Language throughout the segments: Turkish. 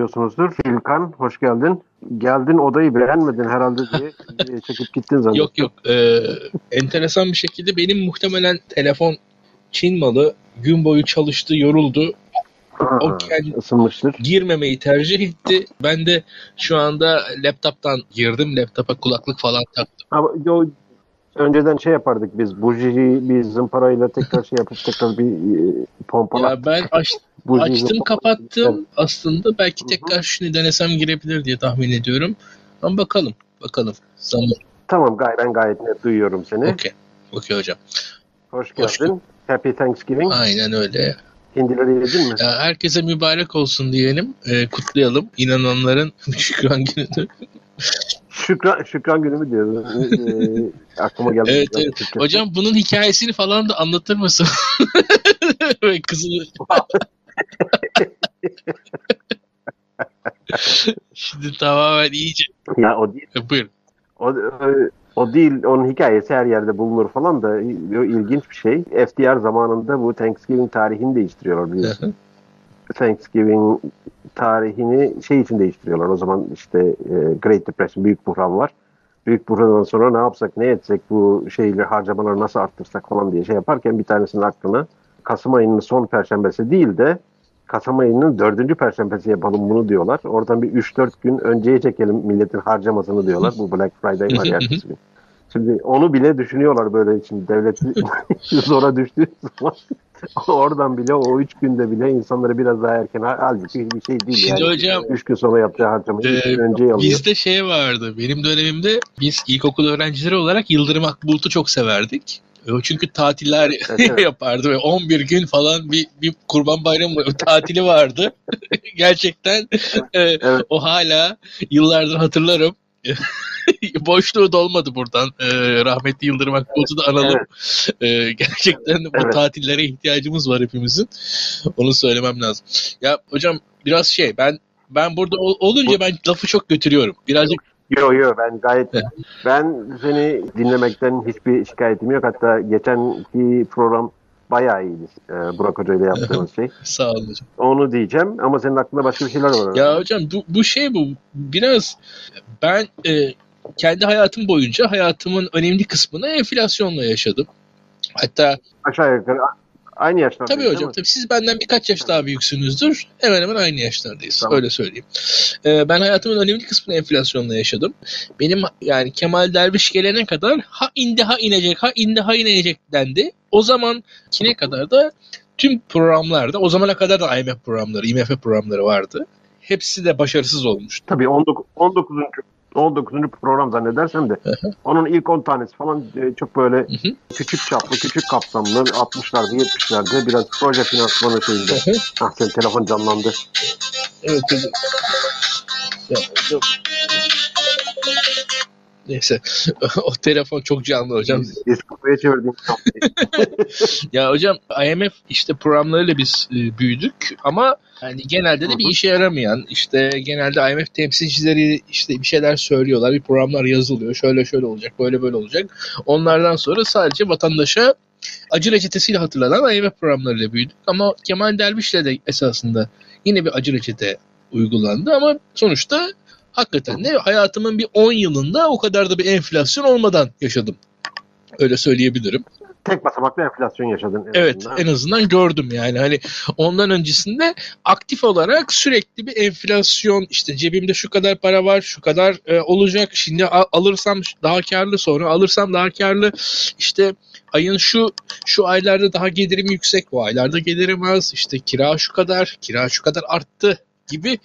Duyuyorsunuzdur. İlkan, hoş geldin. Geldin odayı beğenmedin herhalde diye çekip gittin zannettim. Yok yok. Ee, enteresan bir şekilde benim muhtemelen telefon Çin malı gün boyu çalıştı, yoruldu. Aha, o kendi- ısınmıştır. Girmemeyi tercih etti. Ben de şu anda laptop'tan girdim. Laptopa kulaklık falan taktım. Ama yo, önceden şey yapardık biz. Bujiyi bir zımparayla tekrar şey yapıp tekrar bir e, pompala. Ya ben aç, bujiyi açtım kapattım. Aslında belki tekrar şunu denesem girebilir diye tahmin ediyorum. Ama bakalım. Bakalım. Zaman. Tamam gay ben gayet net duyuyorum seni. Okey. Okey hocam. Hoş Hoş geldin. Happy Thanksgiving. Aynen öyle. Hindileri yedin mi? Ya herkese mübarek olsun diyelim. Ee, kutlayalım. İnananların şükran gününü. Şükran, şükran günü mü diyoruz? Ee, aklıma geldi. Evet, evet. Hocam bunun hikayesini falan da anlatır mısın? Kızını... Şimdi tamamen iyice... Ya o değil. Buyur. O, e, o değil. Onun hikayesi her yerde bulunur falan da o ilginç bir şey. FDR zamanında bu Thanksgiving tarihini değiştiriyorlar biliyorsun. Thanksgiving tarihini şey için değiştiriyorlar. O zaman işte e, Great Depression, Büyük Buhran var. Büyük Buhran'dan sonra ne yapsak, ne etsek, bu şeyleri harcamaları nasıl arttırsak falan diye şey yaparken bir tanesinin aklına Kasım ayının son perşembesi değil de Kasım ayının dördüncü perşembesi yapalım bunu diyorlar. Oradan bir 3-4 gün önceye çekelim milletin harcamasını diyorlar. Bu Black Friday var ertesi gün. Şimdi onu bile düşünüyorlar böyle şimdi devlet zora düştüğü zaman oradan bile o üç günde bile insanları biraz daha erken halbuki bir şey değil Şimdi yani. hocam, üç gün sonra yapacağı harcamayı Ee, önce alıyor. Bizde şey vardı. Benim dönemimde biz ilkokul öğrencileri olarak Yıldırım Akbulut'u çok severdik. O çünkü tatiller evet. yapardı ve 11 gün falan bir, bir kurban bayramı tatili vardı. Gerçekten e, Evet. o hala yıllardır hatırlarım. Boşluğu dolmadı buradan. E, rahmetli Yıldırım Akbulut'u da analım. E, gerçekten bu Evet. tatillere ihtiyacımız var hepimizin. Onu söylemem lazım. Ya hocam biraz şey ben ben burada ol- olunca ben lafı çok götürüyorum. Birazcık Yo yo ben gayet Evet. ben seni dinlemekten hiçbir şikayetim yok. Hatta geçenki program bayağı iyiydi. Ee, Burak Hoca ile yaptığımız şey. sağ olun hocam. Onu diyeceğim ama senin aklında başka bir şeyler var. Ya hocam bu, bu şey bu biraz ben e, kendi hayatım boyunca hayatımın önemli kısmını enflasyonla yaşadım. Hatta Aşağı yukarı aynı yaşlarda. tabii hocam tabii siz benden birkaç yaş daha büyüksünüzdür. Hemen hemen aynı yaşlardayız. Tamam. Öyle söyleyeyim. E, ben hayatımın önemli kısmını enflasyonla yaşadım. Benim yani Kemal Derviş gelene kadar ha indi ha inecek ha indi ha inecek dendi. O zaman kine kadar da tüm programlarda o zamana kadar da IMF programları, IMF programları vardı. Hepsi de başarısız olmuştu. Tabii 19. 19. 19. program zannedersem de onun ilk 10 tanesi falan e, çok böyle küçük çaplı, küçük kapsamlı 60'larda 70'lerde biraz proje finansmanı şeyinde. Ah senin telefon canlandı. Evet. Ya, hocam. Neyse. o telefon çok canlı hocam. Diskoya çevirdiğim Ya hocam IMF işte programlarıyla biz e, büyüdük ama yani genelde de bir işe yaramayan işte genelde IMF temsilcileri işte bir şeyler söylüyorlar. Bir programlar yazılıyor. Şöyle şöyle olacak. Böyle böyle olacak. Onlardan sonra sadece vatandaşa acı reçetesiyle hatırlanan IMF programlarıyla büyüdük. Ama Kemal Derviş'le de esasında yine bir acı reçete uygulandı ama sonuçta hakikaten de hayatımın bir 10 yılında o kadar da bir enflasyon olmadan yaşadım. Öyle söyleyebilirim. tek basamaklı enflasyon yaşadın. en Evet azından. en azından gördüm yani hani ondan öncesinde aktif olarak sürekli bir enflasyon işte cebimde şu kadar para var şu kadar e, olacak şimdi alırsam daha karlı sonra alırsam daha karlı işte ayın şu şu aylarda daha gelirim yüksek bu aylarda gelirim az işte kira şu kadar kira şu kadar arttı gibi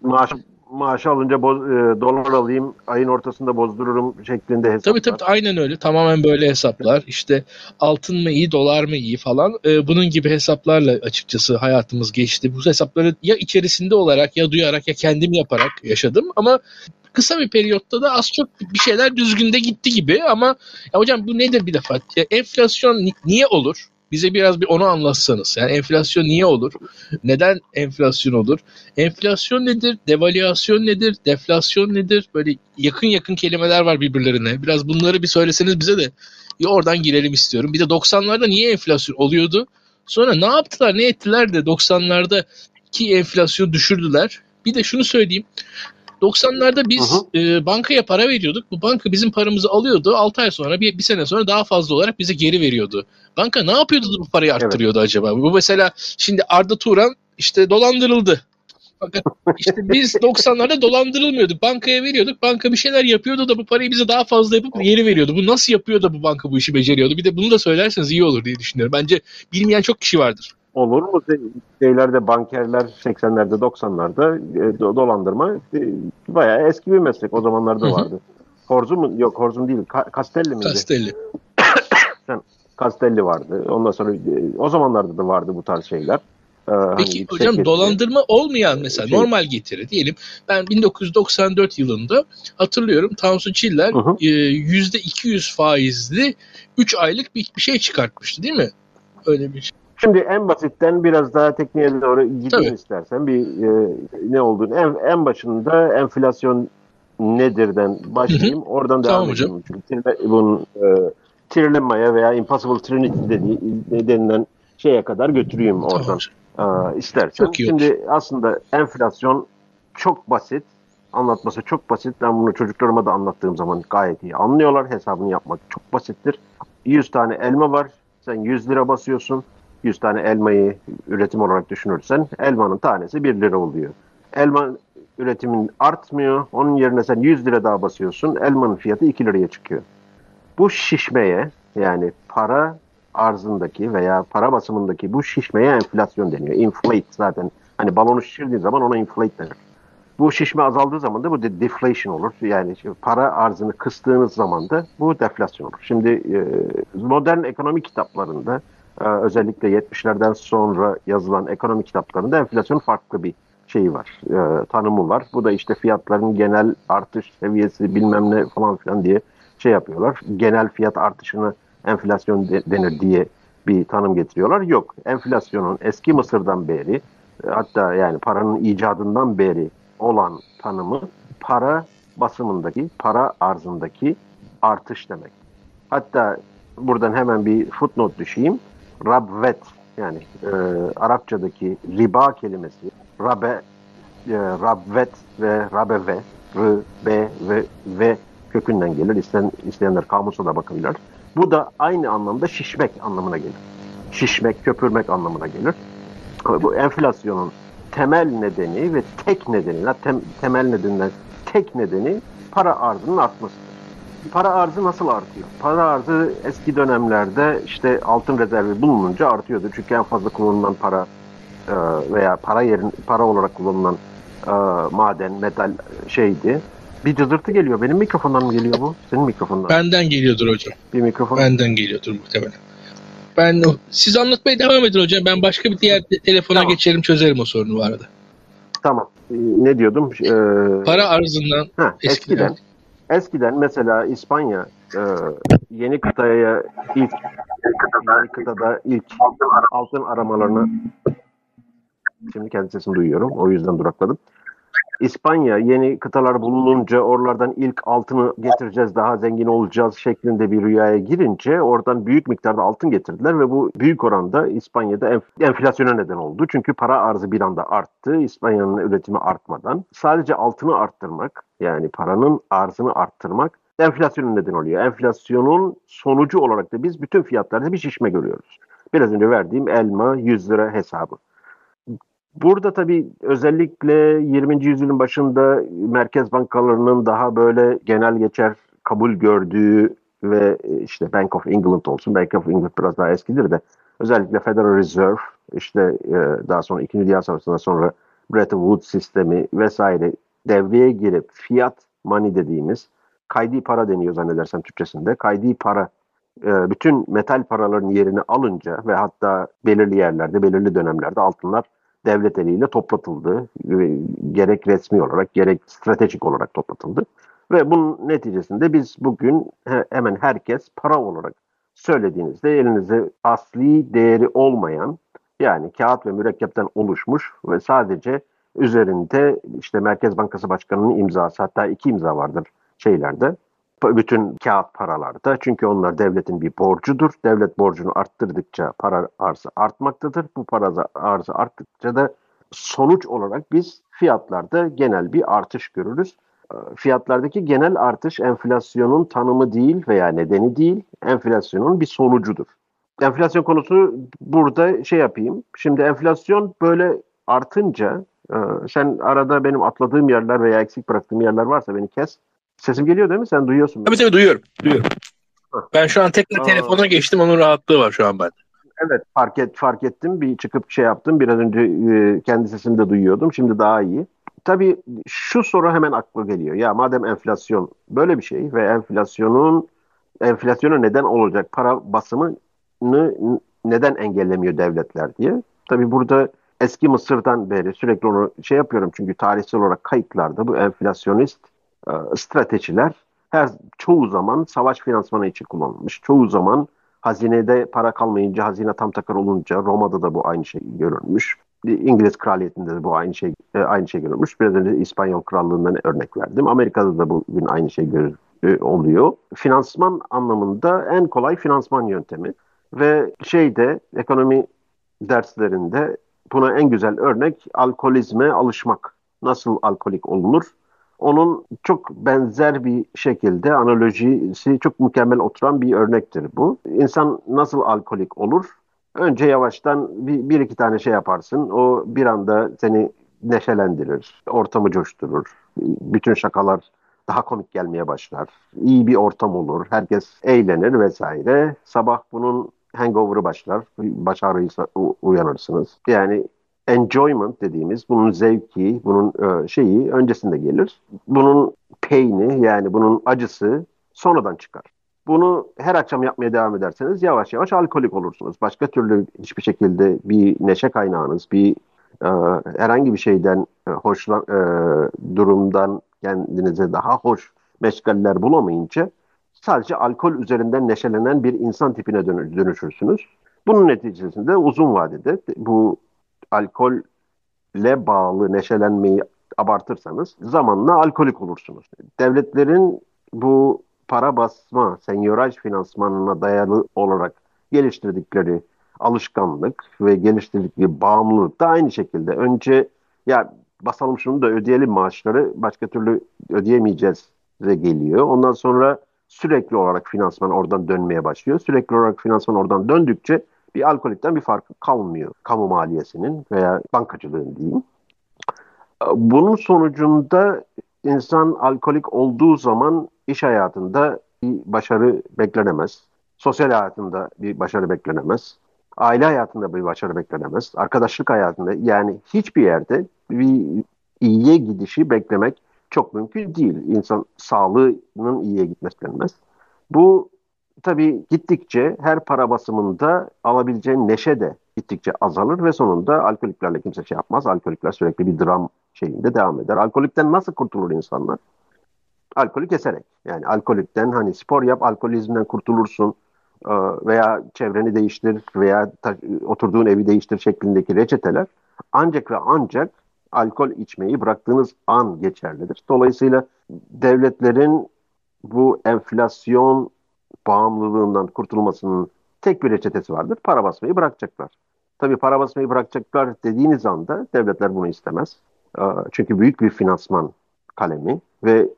Maaş, maaşı alınca boz, e, dolar alayım ayın ortasında bozdururum şeklinde hesaplar. Tabii tabii aynen öyle. Tamamen böyle hesaplar. İşte altın mı iyi, dolar mı iyi falan. Ee, bunun gibi hesaplarla açıkçası hayatımız geçti. Bu hesapları ya içerisinde olarak ya duyarak ya kendim yaparak yaşadım ama kısa bir periyotta da az çok bir şeyler düzgünde gitti gibi ama ya hocam bu nedir bir defa? Ya enflasyon ni- niye olur? Bize biraz bir onu anlatsanız. Yani enflasyon niye olur? Neden enflasyon olur? Enflasyon nedir? Devalüasyon nedir? Deflasyon nedir? Böyle yakın yakın kelimeler var birbirlerine. Biraz bunları bir söyleseniz bize de bir oradan girelim istiyorum. Bir de 90'larda niye enflasyon oluyordu? Sonra ne yaptılar, ne ettiler de 90'larda ki enflasyon düşürdüler. Bir de şunu söyleyeyim. 90'larda biz hı hı. E, bankaya para veriyorduk. Bu banka bizim paramızı alıyordu. 6 ay sonra bir, bir sene sonra daha fazla olarak bize geri veriyordu. Banka ne yapıyordu da bu parayı arttırıyordu evet. acaba? Bu mesela şimdi Arda Turan işte dolandırıldı. Fakat işte biz 90'larda dolandırılmıyorduk. Bankaya veriyorduk. Banka bir şeyler yapıyordu da bu parayı bize daha fazla yapıp geri veriyordu. Bu nasıl yapıyor da bu banka bu işi beceriyordu? Bir de bunu da söylerseniz iyi olur diye düşünüyorum. Bence bilmeyen çok kişi vardır. Olur mu? Şeylerde bankerler 80'lerde 90'larda e, dolandırma e, bayağı eski bir meslek. O zamanlarda vardı. Horzum mu? Yok Horzum değil. Ka Castelli miydi? Castelli. Sen Castelli vardı. Ondan sonra e, o zamanlarda da vardı bu tarz şeyler. Ee, Peki hani hocam getiri. dolandırma olmayan mesela şey, normal getiri diyelim ben 1994 yılında hatırlıyorum Tansu Çiller yüzde 200 faizli 3 aylık bir, bir şey çıkartmıştı değil mi? Öyle bir şey. Şimdi en basitten biraz daha tekniğe doğru gideyim Tabii. istersen. Bir e, ne olduğunu en, en başında enflasyon nedirden başlayayım. Hı hı. Oradan devam tamam edeyim. Çünkü bunun e, Trilema'ya veya Impossible Trinity dediği, denilen şeye kadar götüreyim oradan. Tamam. E, istersen. Çok iyi Şimdi olur. aslında enflasyon çok basit. Anlatması çok basit. Ben bunu çocuklarıma da anlattığım zaman gayet iyi anlıyorlar. Hesabını yapmak çok basittir. 100 tane elma var. Sen 100 lira basıyorsun. 100 tane elmayı üretim olarak düşünürsen elmanın tanesi 1 lira oluyor. Elma üretimin artmıyor. Onun yerine sen 100 lira daha basıyorsun. Elmanın fiyatı 2 liraya çıkıyor. Bu şişmeye yani para arzındaki veya para basımındaki bu şişmeye enflasyon deniyor. Inflate zaten. Hani balonu şişirdiğin zaman ona inflate denir. Bu şişme azaldığı zaman da bu de deflation olur. Yani para arzını kıstığınız zaman da bu deflasyon olur. Şimdi modern ekonomi kitaplarında özellikle 70'lerden sonra yazılan ekonomi kitaplarında enflasyon farklı bir şeyi var, e, tanımı var. Bu da işte fiyatların genel artış seviyesi bilmem ne falan filan diye şey yapıyorlar. Genel fiyat artışını enflasyon de, denir diye bir tanım getiriyorlar. Yok, enflasyonun eski Mısır'dan beri hatta yani paranın icadından beri olan tanımı para basımındaki, para arzındaki artış demek. Hatta buradan hemen bir footnote düşeyim rabvet yani e, Arapçadaki riba kelimesi rabe e, rabvet ve rabeve r, b ve v kökünden gelir. İsteyen, isteyenler kamusa da bakabilir. Bu da aynı anlamda şişmek anlamına gelir. Şişmek, köpürmek anlamına gelir. Bu enflasyonun temel nedeni ve tek nedeni, tem, temel nedeninden tek nedeni para arzının artmasıdır para arzı nasıl artıyor? Para arzı eski dönemlerde işte altın rezervi bulununca artıyordu. Çünkü en fazla kullanılan para e, veya para yerin para olarak kullanılan e, maden, metal şeydi. Bir cızırtı geliyor. Benim mikrofondan mı geliyor bu? Senin mikrofondan. Benden geliyordur hocam. Bir mikrofon. Benden geliyordur muhtemelen. Ben siz anlatmaya devam edin hocam. Ben başka bir diğer telefona tamam. geçerim çözerim o sorunu arada. Tamam. Ne diyordum? Ee, para arzından ha, eskiden, eskiden Eskiden mesela İspanya e, yeni kıtaya ilk yeni kıtada ilk altın aramalarını şimdi kendi sesimi duyuyorum. O yüzden durakladım. İspanya yeni kıtalar bulununca oralardan ilk altını getireceğiz daha zengin olacağız şeklinde bir rüyaya girince oradan büyük miktarda altın getirdiler ve bu büyük oranda İspanya'da enf enflasyona neden oldu. Çünkü para arzı bir anda arttı İspanya'nın üretimi artmadan. Sadece altını arttırmak yani paranın arzını arttırmak enflasyonun neden oluyor. Enflasyonun sonucu olarak da biz bütün fiyatlarda bir şişme görüyoruz. Biraz önce verdiğim elma 100 lira hesabı. Burada tabii özellikle 20. yüzyılın başında merkez bankalarının daha böyle genel geçer kabul gördüğü ve işte Bank of England olsun, Bank of England biraz daha eskidir de özellikle Federal Reserve işte e, daha sonra 2. Dünya Savaşı'ndan sonra Bretton Woods sistemi vesaire devreye girip fiyat money dediğimiz kaydi para deniyor zannedersem Türkçesinde. Kaydi para e, bütün metal paraların yerini alınca ve hatta belirli yerlerde, belirli dönemlerde altınlar devlet eliyle toplatıldı. Gerek resmi olarak gerek stratejik olarak toplatıldı. Ve bunun neticesinde biz bugün hemen herkes para olarak söylediğinizde elinize asli değeri olmayan yani kağıt ve mürekkepten oluşmuş ve sadece üzerinde işte Merkez Bankası Başkanı'nın imzası hatta iki imza vardır şeylerde bütün kağıt paralarda. Çünkü onlar devletin bir borcudur. Devlet borcunu arttırdıkça para arzı artmaktadır. Bu para arzı arttıkça da sonuç olarak biz fiyatlarda genel bir artış görürüz. Ee, fiyatlardaki genel artış enflasyonun tanımı değil veya nedeni değil, enflasyonun bir sonucudur. Enflasyon konusu burada şey yapayım. Şimdi enflasyon böyle artınca e, sen arada benim atladığım yerler veya eksik bıraktığım yerler varsa beni kes. Sesim geliyor değil mi? Sen duyuyorsun. Tabii tabii duyuyorum. duyuyorum. Ben şu an tekrar telefona geçtim. Onun rahatlığı var şu an ben. Evet fark et fark ettim. Bir çıkıp şey yaptım. Biraz önce e, kendi sesimi de duyuyordum. Şimdi daha iyi. Tabii şu soru hemen akla geliyor. Ya madem enflasyon böyle bir şey ve enflasyonun enflasyona neden olacak para basımını neden engellemiyor devletler diye. Tabii burada eski Mısır'dan beri sürekli onu şey yapıyorum çünkü tarihsel olarak kayıtlarda bu enflasyonist e, stratejiler her çoğu zaman savaş finansmanı için kullanılmış. Çoğu zaman hazinede para kalmayınca, hazine tam takar olunca Roma'da da bu aynı şey görülmüş. İngiliz kraliyetinde de bu aynı şey e, aynı şey görülmüş. Biraz önce İspanyol krallığından örnek verdim. Amerika'da da bugün aynı şey gör, e, oluyor. Finansman anlamında en kolay finansman yöntemi ve şeyde ekonomi derslerinde buna en güzel örnek alkolizme alışmak. Nasıl alkolik olunur? Onun çok benzer bir şekilde analojisi çok mükemmel oturan bir örnektir bu. İnsan nasıl alkolik olur? Önce yavaştan bir, bir iki tane şey yaparsın. O bir anda seni neşelendirir, ortamı coşturur. Bütün şakalar daha komik gelmeye başlar. İyi bir ortam olur. Herkes eğlenir vesaire. Sabah bunun hangover'ı başlar. Baş ağrıysa uyanırsınız. Yani enjoyment dediğimiz bunun zevki, bunun e, şeyi öncesinde gelir. Bunun pain'i yani bunun acısı sonradan çıkar. Bunu her akşam yapmaya devam ederseniz yavaş yavaş alkolik olursunuz. Başka türlü hiçbir şekilde bir neşe kaynağınız, bir e, herhangi bir şeyden e, hoşlan e, durumdan kendinize daha hoş meşgaller bulamayınca sadece alkol üzerinden neşelenen bir insan tipine dönüşürsünüz. Bunun neticesinde uzun vadede bu alkolle bağlı neşelenmeyi abartırsanız zamanla alkolik olursunuz. Devletlerin bu para basma, senyoraj finansmanına dayalı olarak geliştirdikleri alışkanlık ve geliştirdikleri bağımlılık da aynı şekilde. Önce ya basalım şunu da ödeyelim maaşları başka türlü ödeyemeyeceğiz de geliyor. Ondan sonra sürekli olarak finansman oradan dönmeye başlıyor. Sürekli olarak finansman oradan döndükçe bir alkolikten bir farkı kalmıyor. Kamu maliyesinin veya bankacılığın diyeyim. Bunun sonucunda insan alkolik olduğu zaman iş hayatında bir başarı beklenemez. Sosyal hayatında bir başarı beklenemez. Aile hayatında bir başarı beklenemez. Arkadaşlık hayatında yani hiçbir yerde bir iyiye gidişi beklemek çok mümkün değil. İnsan sağlığının iyiye gitmesi beklenmez. Bu tabii gittikçe her para basımında alabileceğin neşe de gittikçe azalır ve sonunda alkoliklerle kimse şey yapmaz. Alkolikler sürekli bir dram şeyinde devam eder. Alkolikten nasıl kurtulur insanlar? Alkolü keserek. Yani alkolikten hani spor yap, alkolizmden kurtulursun e, veya çevreni değiştir veya oturduğun evi değiştir şeklindeki reçeteler ancak ve ancak alkol içmeyi bıraktığınız an geçerlidir. Dolayısıyla devletlerin bu enflasyon bağımlılığından kurtulmasının tek bir reçetesi vardır. Para basmayı bırakacaklar. Tabii para basmayı bırakacaklar dediğiniz anda devletler bunu istemez. Ee, çünkü büyük bir finansman kalemi ve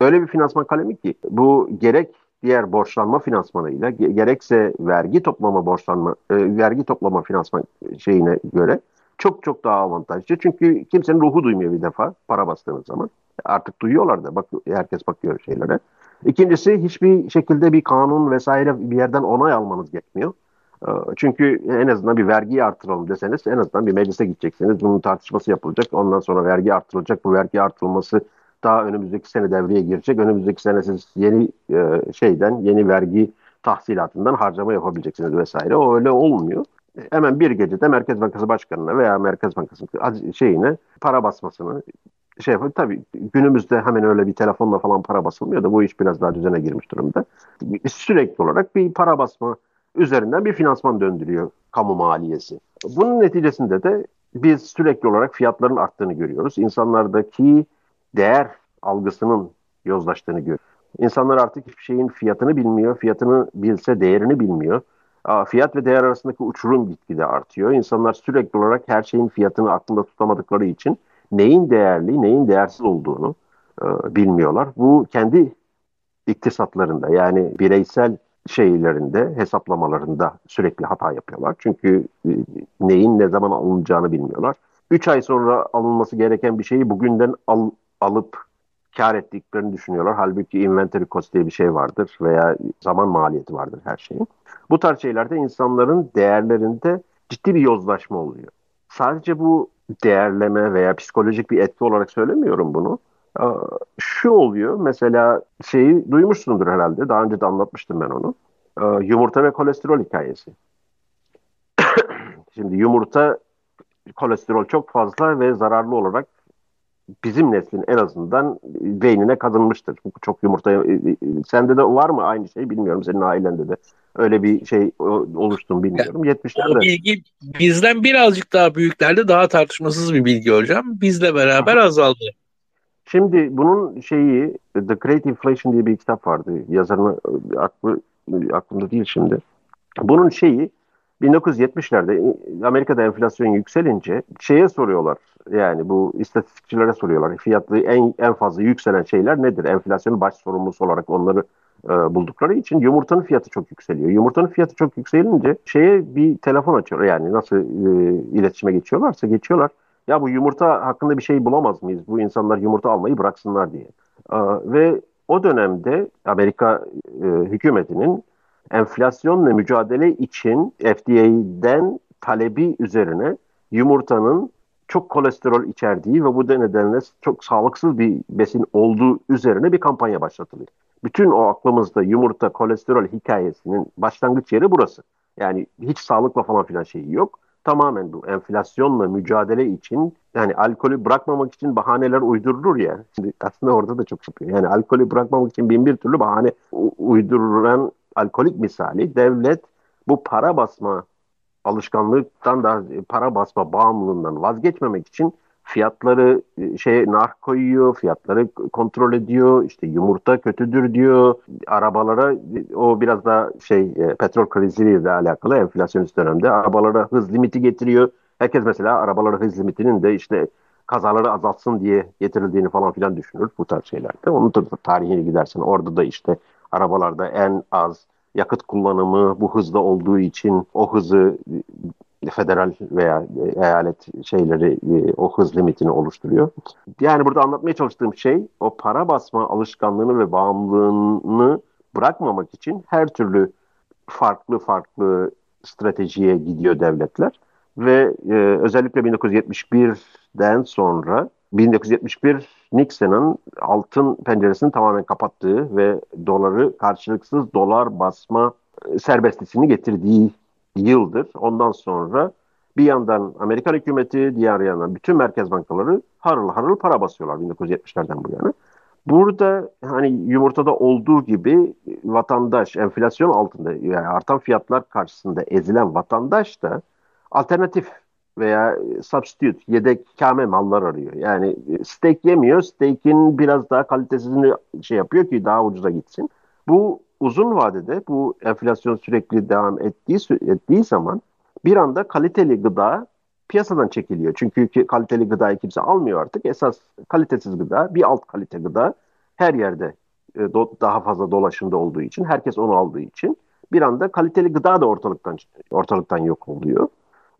öyle bir finansman kalemi ki bu gerek diğer borçlanma finansmanıyla gerekse vergi toplama borçlanma e, vergi toplama finansman şeyine göre çok çok daha avantajlı. Çünkü kimsenin ruhu duymuyor bir defa para bastığınız zaman. Artık duyuyorlar da bak herkes bakıyor şeylere. İkincisi hiçbir şekilde bir kanun vesaire bir yerden onay almanız gerekmiyor. Ee, çünkü en azından bir vergiyi artıralım deseniz en azından bir meclise gideceksiniz. Bunun tartışması yapılacak. Ondan sonra vergi artırılacak. Bu vergi artırılması daha önümüzdeki sene devreye girecek. Önümüzdeki sene siz yeni e, şeyden, yeni vergi tahsilatından harcama yapabileceksiniz vesaire. O öyle olmuyor. Hemen bir gecede Merkez Bankası Başkanı'na veya Merkez Bankası şeyine para basmasını şey yapıyor. Tabii günümüzde hemen öyle bir telefonla falan para basılmıyor da bu iş biraz daha düzene girmiş durumda. Sürekli olarak bir para basma üzerinden bir finansman döndürüyor kamu maliyesi. Bunun neticesinde de biz sürekli olarak fiyatların arttığını görüyoruz. İnsanlardaki değer algısının yozlaştığını görüyoruz. İnsanlar artık hiçbir şeyin fiyatını bilmiyor. Fiyatını bilse değerini bilmiyor. Fiyat ve değer arasındaki uçurum gitgide artıyor. İnsanlar sürekli olarak her şeyin fiyatını aklında tutamadıkları için neyin değerli, neyin değersiz olduğunu e, bilmiyorlar. Bu kendi iktisatlarında yani bireysel şeylerinde, hesaplamalarında sürekli hata yapıyorlar. Çünkü e, neyin ne zaman alınacağını bilmiyorlar. 3 ay sonra alınması gereken bir şeyi bugünden al, alıp kar ettiklerini düşünüyorlar. Halbuki inventory cost diye bir şey vardır veya zaman maliyeti vardır her şeyin. Bu tarz şeylerde insanların değerlerinde ciddi bir yozlaşma oluyor. Sadece bu değerleme veya psikolojik bir etki olarak söylemiyorum bunu. Şu oluyor mesela şeyi duymuşsundur herhalde daha önce de anlatmıştım ben onu. Yumurta ve kolesterol hikayesi. Şimdi yumurta kolesterol çok fazla ve zararlı olarak bizim neslin en azından beynine kazınmıştır. Çok yumurta e, e, sende de var mı aynı şey bilmiyorum senin ailende de öyle bir şey oluştu bilmiyorum. Ya, 70'lerde. O bilgi bizden birazcık daha büyüklerde daha tartışmasız bir bilgi hocam. Bizle beraber azaldı. Şimdi bunun şeyi The Great Inflation diye bir kitap vardı. Yazarını aklı, aklımda değil şimdi. Bunun şeyi 1970'lerde Amerika'da enflasyon yükselince şeye soruyorlar. Yani bu istatistikçilere soruyorlar. Fiyatlı en en fazla yükselen şeyler nedir? Enflasyonun baş sorumlusu olarak onları e, buldukları için yumurtanın fiyatı çok yükseliyor. Yumurtanın fiyatı çok yükselince şeye bir telefon açıyor. Yani nasıl e, iletişime geçiyorlarsa geçiyorlar. Ya bu yumurta hakkında bir şey bulamaz mıyız? Bu insanlar yumurta almayı bıraksınlar diye. E, ve o dönemde Amerika e, hükümetinin enflasyonla mücadele için FDA'den talebi üzerine yumurtanın çok kolesterol içerdiği ve bu nedenle çok sağlıksız bir besin olduğu üzerine bir kampanya başlatılıyor. Bütün o aklımızda yumurta, kolesterol hikayesinin başlangıç yeri burası. Yani hiç sağlıkla falan filan şeyi yok. Tamamen bu enflasyonla mücadele için yani alkolü bırakmamak için bahaneler uydurulur ya. Şimdi aslında orada da çok yapıyor. Yani alkolü bırakmamak için bin bir türlü bahane uydurulan alkolik misali devlet bu para basma alışkanlıktan da para basma bağımlılığından vazgeçmemek için fiyatları e, şey nar koyuyor, fiyatları kontrol ediyor. İşte yumurta kötüdür diyor. Arabalara o biraz da şey e, petrol kriziyle alakalı enflasyonist dönemde arabalara hız limiti getiriyor. Herkes mesela arabalara hız limitinin de işte kazaları azaltsın diye getirildiğini falan filan düşünür bu tarz şeylerde. Onun tarihine gidersen orada da işte arabalarda en az yakıt kullanımı bu hızda olduğu için o hızı e, federal veya eyalet şeyleri e, o hız limitini oluşturuyor. Yani burada anlatmaya çalıştığım şey o para basma alışkanlığını ve bağımlılığını bırakmamak için her türlü farklı farklı stratejiye gidiyor devletler ve e, özellikle 1971'den sonra 1971 Nixon'ın altın penceresini tamamen kapattığı ve doları karşılıksız dolar basma e, serbestlisini getirdiği yıldır. Ondan sonra bir yandan Amerikan hükümeti, diğer yandan bütün merkez bankaları harıl harıl para basıyorlar 1970'lerden bu yana. Burada hani yumurtada olduğu gibi vatandaş enflasyon altında yani artan fiyatlar karşısında ezilen vatandaş da alternatif veya substitute, yedek kame mallar arıyor. Yani e, steak yemiyor, steak'in biraz daha kalitesini şey yapıyor ki daha ucuza gitsin. Bu uzun vadede bu enflasyon sürekli devam ettiği, ettiği zaman bir anda kaliteli gıda piyasadan çekiliyor. Çünkü kaliteli gıdayı kimse almıyor artık. Esas kalitesiz gıda, bir alt kalite gıda her yerde e, daha fazla dolaşımda olduğu için, herkes onu aldığı için bir anda kaliteli gıda da ortalıktan ortalıktan yok oluyor.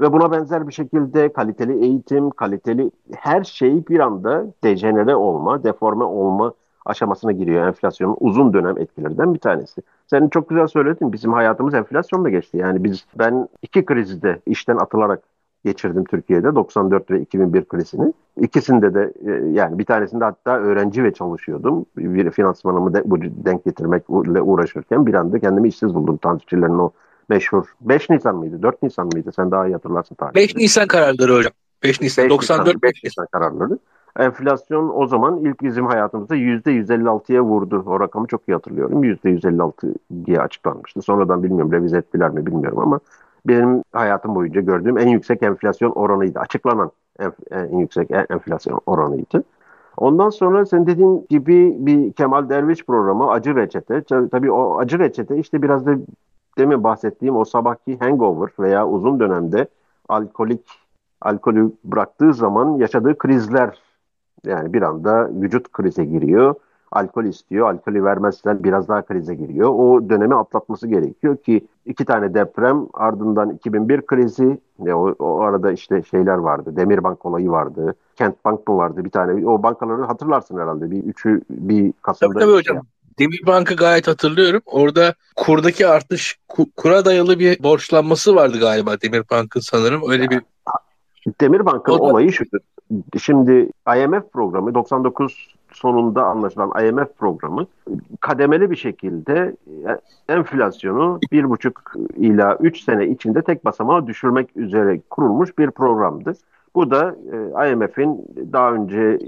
Ve buna benzer bir şekilde kaliteli eğitim, kaliteli her şey bir anda dejenere olma, deforme olma aşamasına giriyor enflasyonun uzun dönem etkilerinden bir tanesi. Sen çok güzel söyledin. Bizim hayatımız enflasyonla geçti. Yani biz ben iki krizde işten atılarak geçirdim Türkiye'de 94 ve 2001 krizini. İkisinde de e, yani bir tanesinde hatta öğrenci ve çalışıyordum. Bir finansmanımı de, bu denk getirmekle uğraşırken bir anda kendimi işsiz buldum. Tansiçilerin o meşhur. 5 Nisan mıydı? 4 Nisan mıydı? Sen daha iyi hatırlarsın tarihi. 5 Nisan kararları hocam. 5 Nisan 5 94 Nisan, 5 Nisan kararları. Enflasyon o zaman ilk bizim hayatımızda %156'ya vurdu. O rakamı çok iyi hatırlıyorum. %156 diye açıklanmıştı. Sonradan bilmiyorum revize ettiler mi bilmiyorum ama benim hayatım boyunca gördüğüm en yüksek enflasyon oranıydı. Açıklanan en yüksek enflasyon oranıydı. Ondan sonra sen dediğin gibi bir Kemal Derviş programı Acı Reçete. Tabii o Acı Reçete işte biraz da demin bahsettiğim o sabahki hangover veya uzun dönemde alkolik alkolü bıraktığı zaman yaşadığı krizler yani bir anda vücut krize giriyor. Alkol istiyor. Alkolü vermezsen biraz daha krize giriyor. O dönemi atlatması gerekiyor ki iki tane deprem ardından 2001 krizi ne o, o arada işte şeyler vardı. Demirbank olayı vardı. Kent Bank mı vardı bir tane. O bankaları hatırlarsın herhalde. Bir üçü bir Kasım'da. Tabii tabii hocam. Demir Bank'ı gayet hatırlıyorum. Orada kurdaki artış kura dayalı bir borçlanması vardı galiba Demir Bank'ın sanırım. Öyle bir Demir Bank'ın o da... olayı şudur. Şimdi IMF programı 99 sonunda anlaşılan IMF programı kademeli bir şekilde e, enflasyonu bir buçuk ila üç sene içinde tek basamağa düşürmek üzere kurulmuş bir programdı. Bu da e, IMF'in daha önce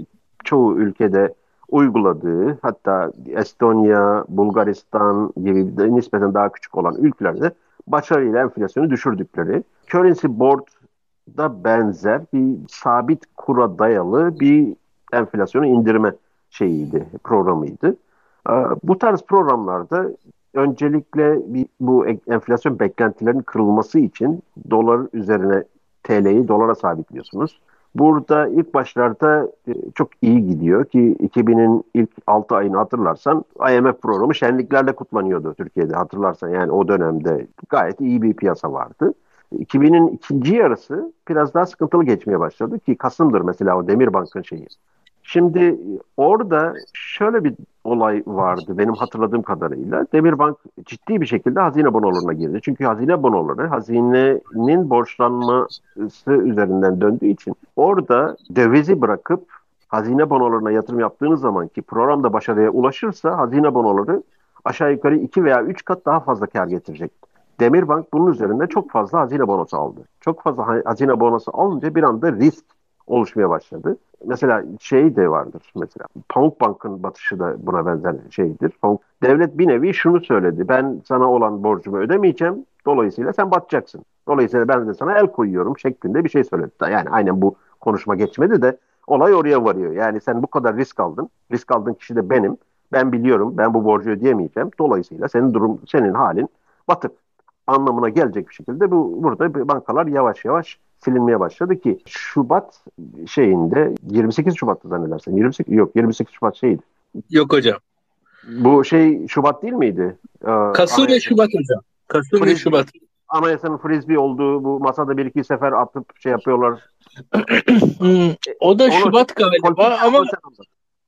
çoğu ülkede uyguladığı hatta Estonya, Bulgaristan gibi de nispeten daha küçük olan ülkelerde başarıyla enflasyonu düşürdükleri. Currency Board da benzer bir sabit kura dayalı bir enflasyonu indirme şeyiydi, programıydı. Ee, bu tarz programlarda öncelikle bu enflasyon beklentilerinin kırılması için dolar üzerine TL'yi dolara sabitliyorsunuz. Burada ilk başlarda e, çok iyi gidiyor ki 2000'in ilk 6 ayını hatırlarsan IMF programı şenliklerle kutlanıyordu Türkiye'de hatırlarsan yani o dönemde gayet iyi bir piyasa vardı. 2000'in ikinci yarısı biraz daha sıkıntılı geçmeye başladı ki Kasım'dır mesela o Demirbank'ın şeyi. Şimdi orada şöyle bir olay vardı benim hatırladığım kadarıyla. Demirbank ciddi bir şekilde hazine bonolarına girdi. Çünkü hazine bonoları hazinenin borçlanması üzerinden döndüğü için orada dövizi bırakıp hazine bonolarına yatırım yaptığınız zaman ki programda başarıya ulaşırsa hazine bonoları aşağı yukarı 2 veya 3 kat daha fazla kar getirecek. Demirbank bunun üzerinde çok fazla hazine bonosu aldı. Çok fazla hazine bonosu alınca bir anda risk oluşmaya başladı. Mesela şey de vardır mesela. Pamuk Bank'ın batışı da buna benzer şeydir. Pamuk, devlet bir nevi şunu söyledi. Ben sana olan borcumu ödemeyeceğim. Dolayısıyla sen batacaksın. Dolayısıyla ben de sana el koyuyorum şeklinde bir şey söyledi. Yani aynen bu konuşma geçmedi de olay oraya varıyor. Yani sen bu kadar risk aldın. Risk aldığın kişi de benim. Ben biliyorum ben bu borcu ödeyemeyeceğim. Dolayısıyla senin durum senin halin batık anlamına gelecek bir şekilde bu burada bankalar yavaş yavaş silinmeye başladı ki Şubat şeyinde 28 Şubat'ta zannedersem 28 yok 28 Şubat şeydi. Yok hocam. Bu şey Şubat değil miydi? Ee, Kasım ve Şubat hocam. Kasım ve Şubat. Anayasanın frisbee olduğu bu masada bir iki sefer atıp şey yapıyorlar. hmm, o da Onu, Şubat galiba ama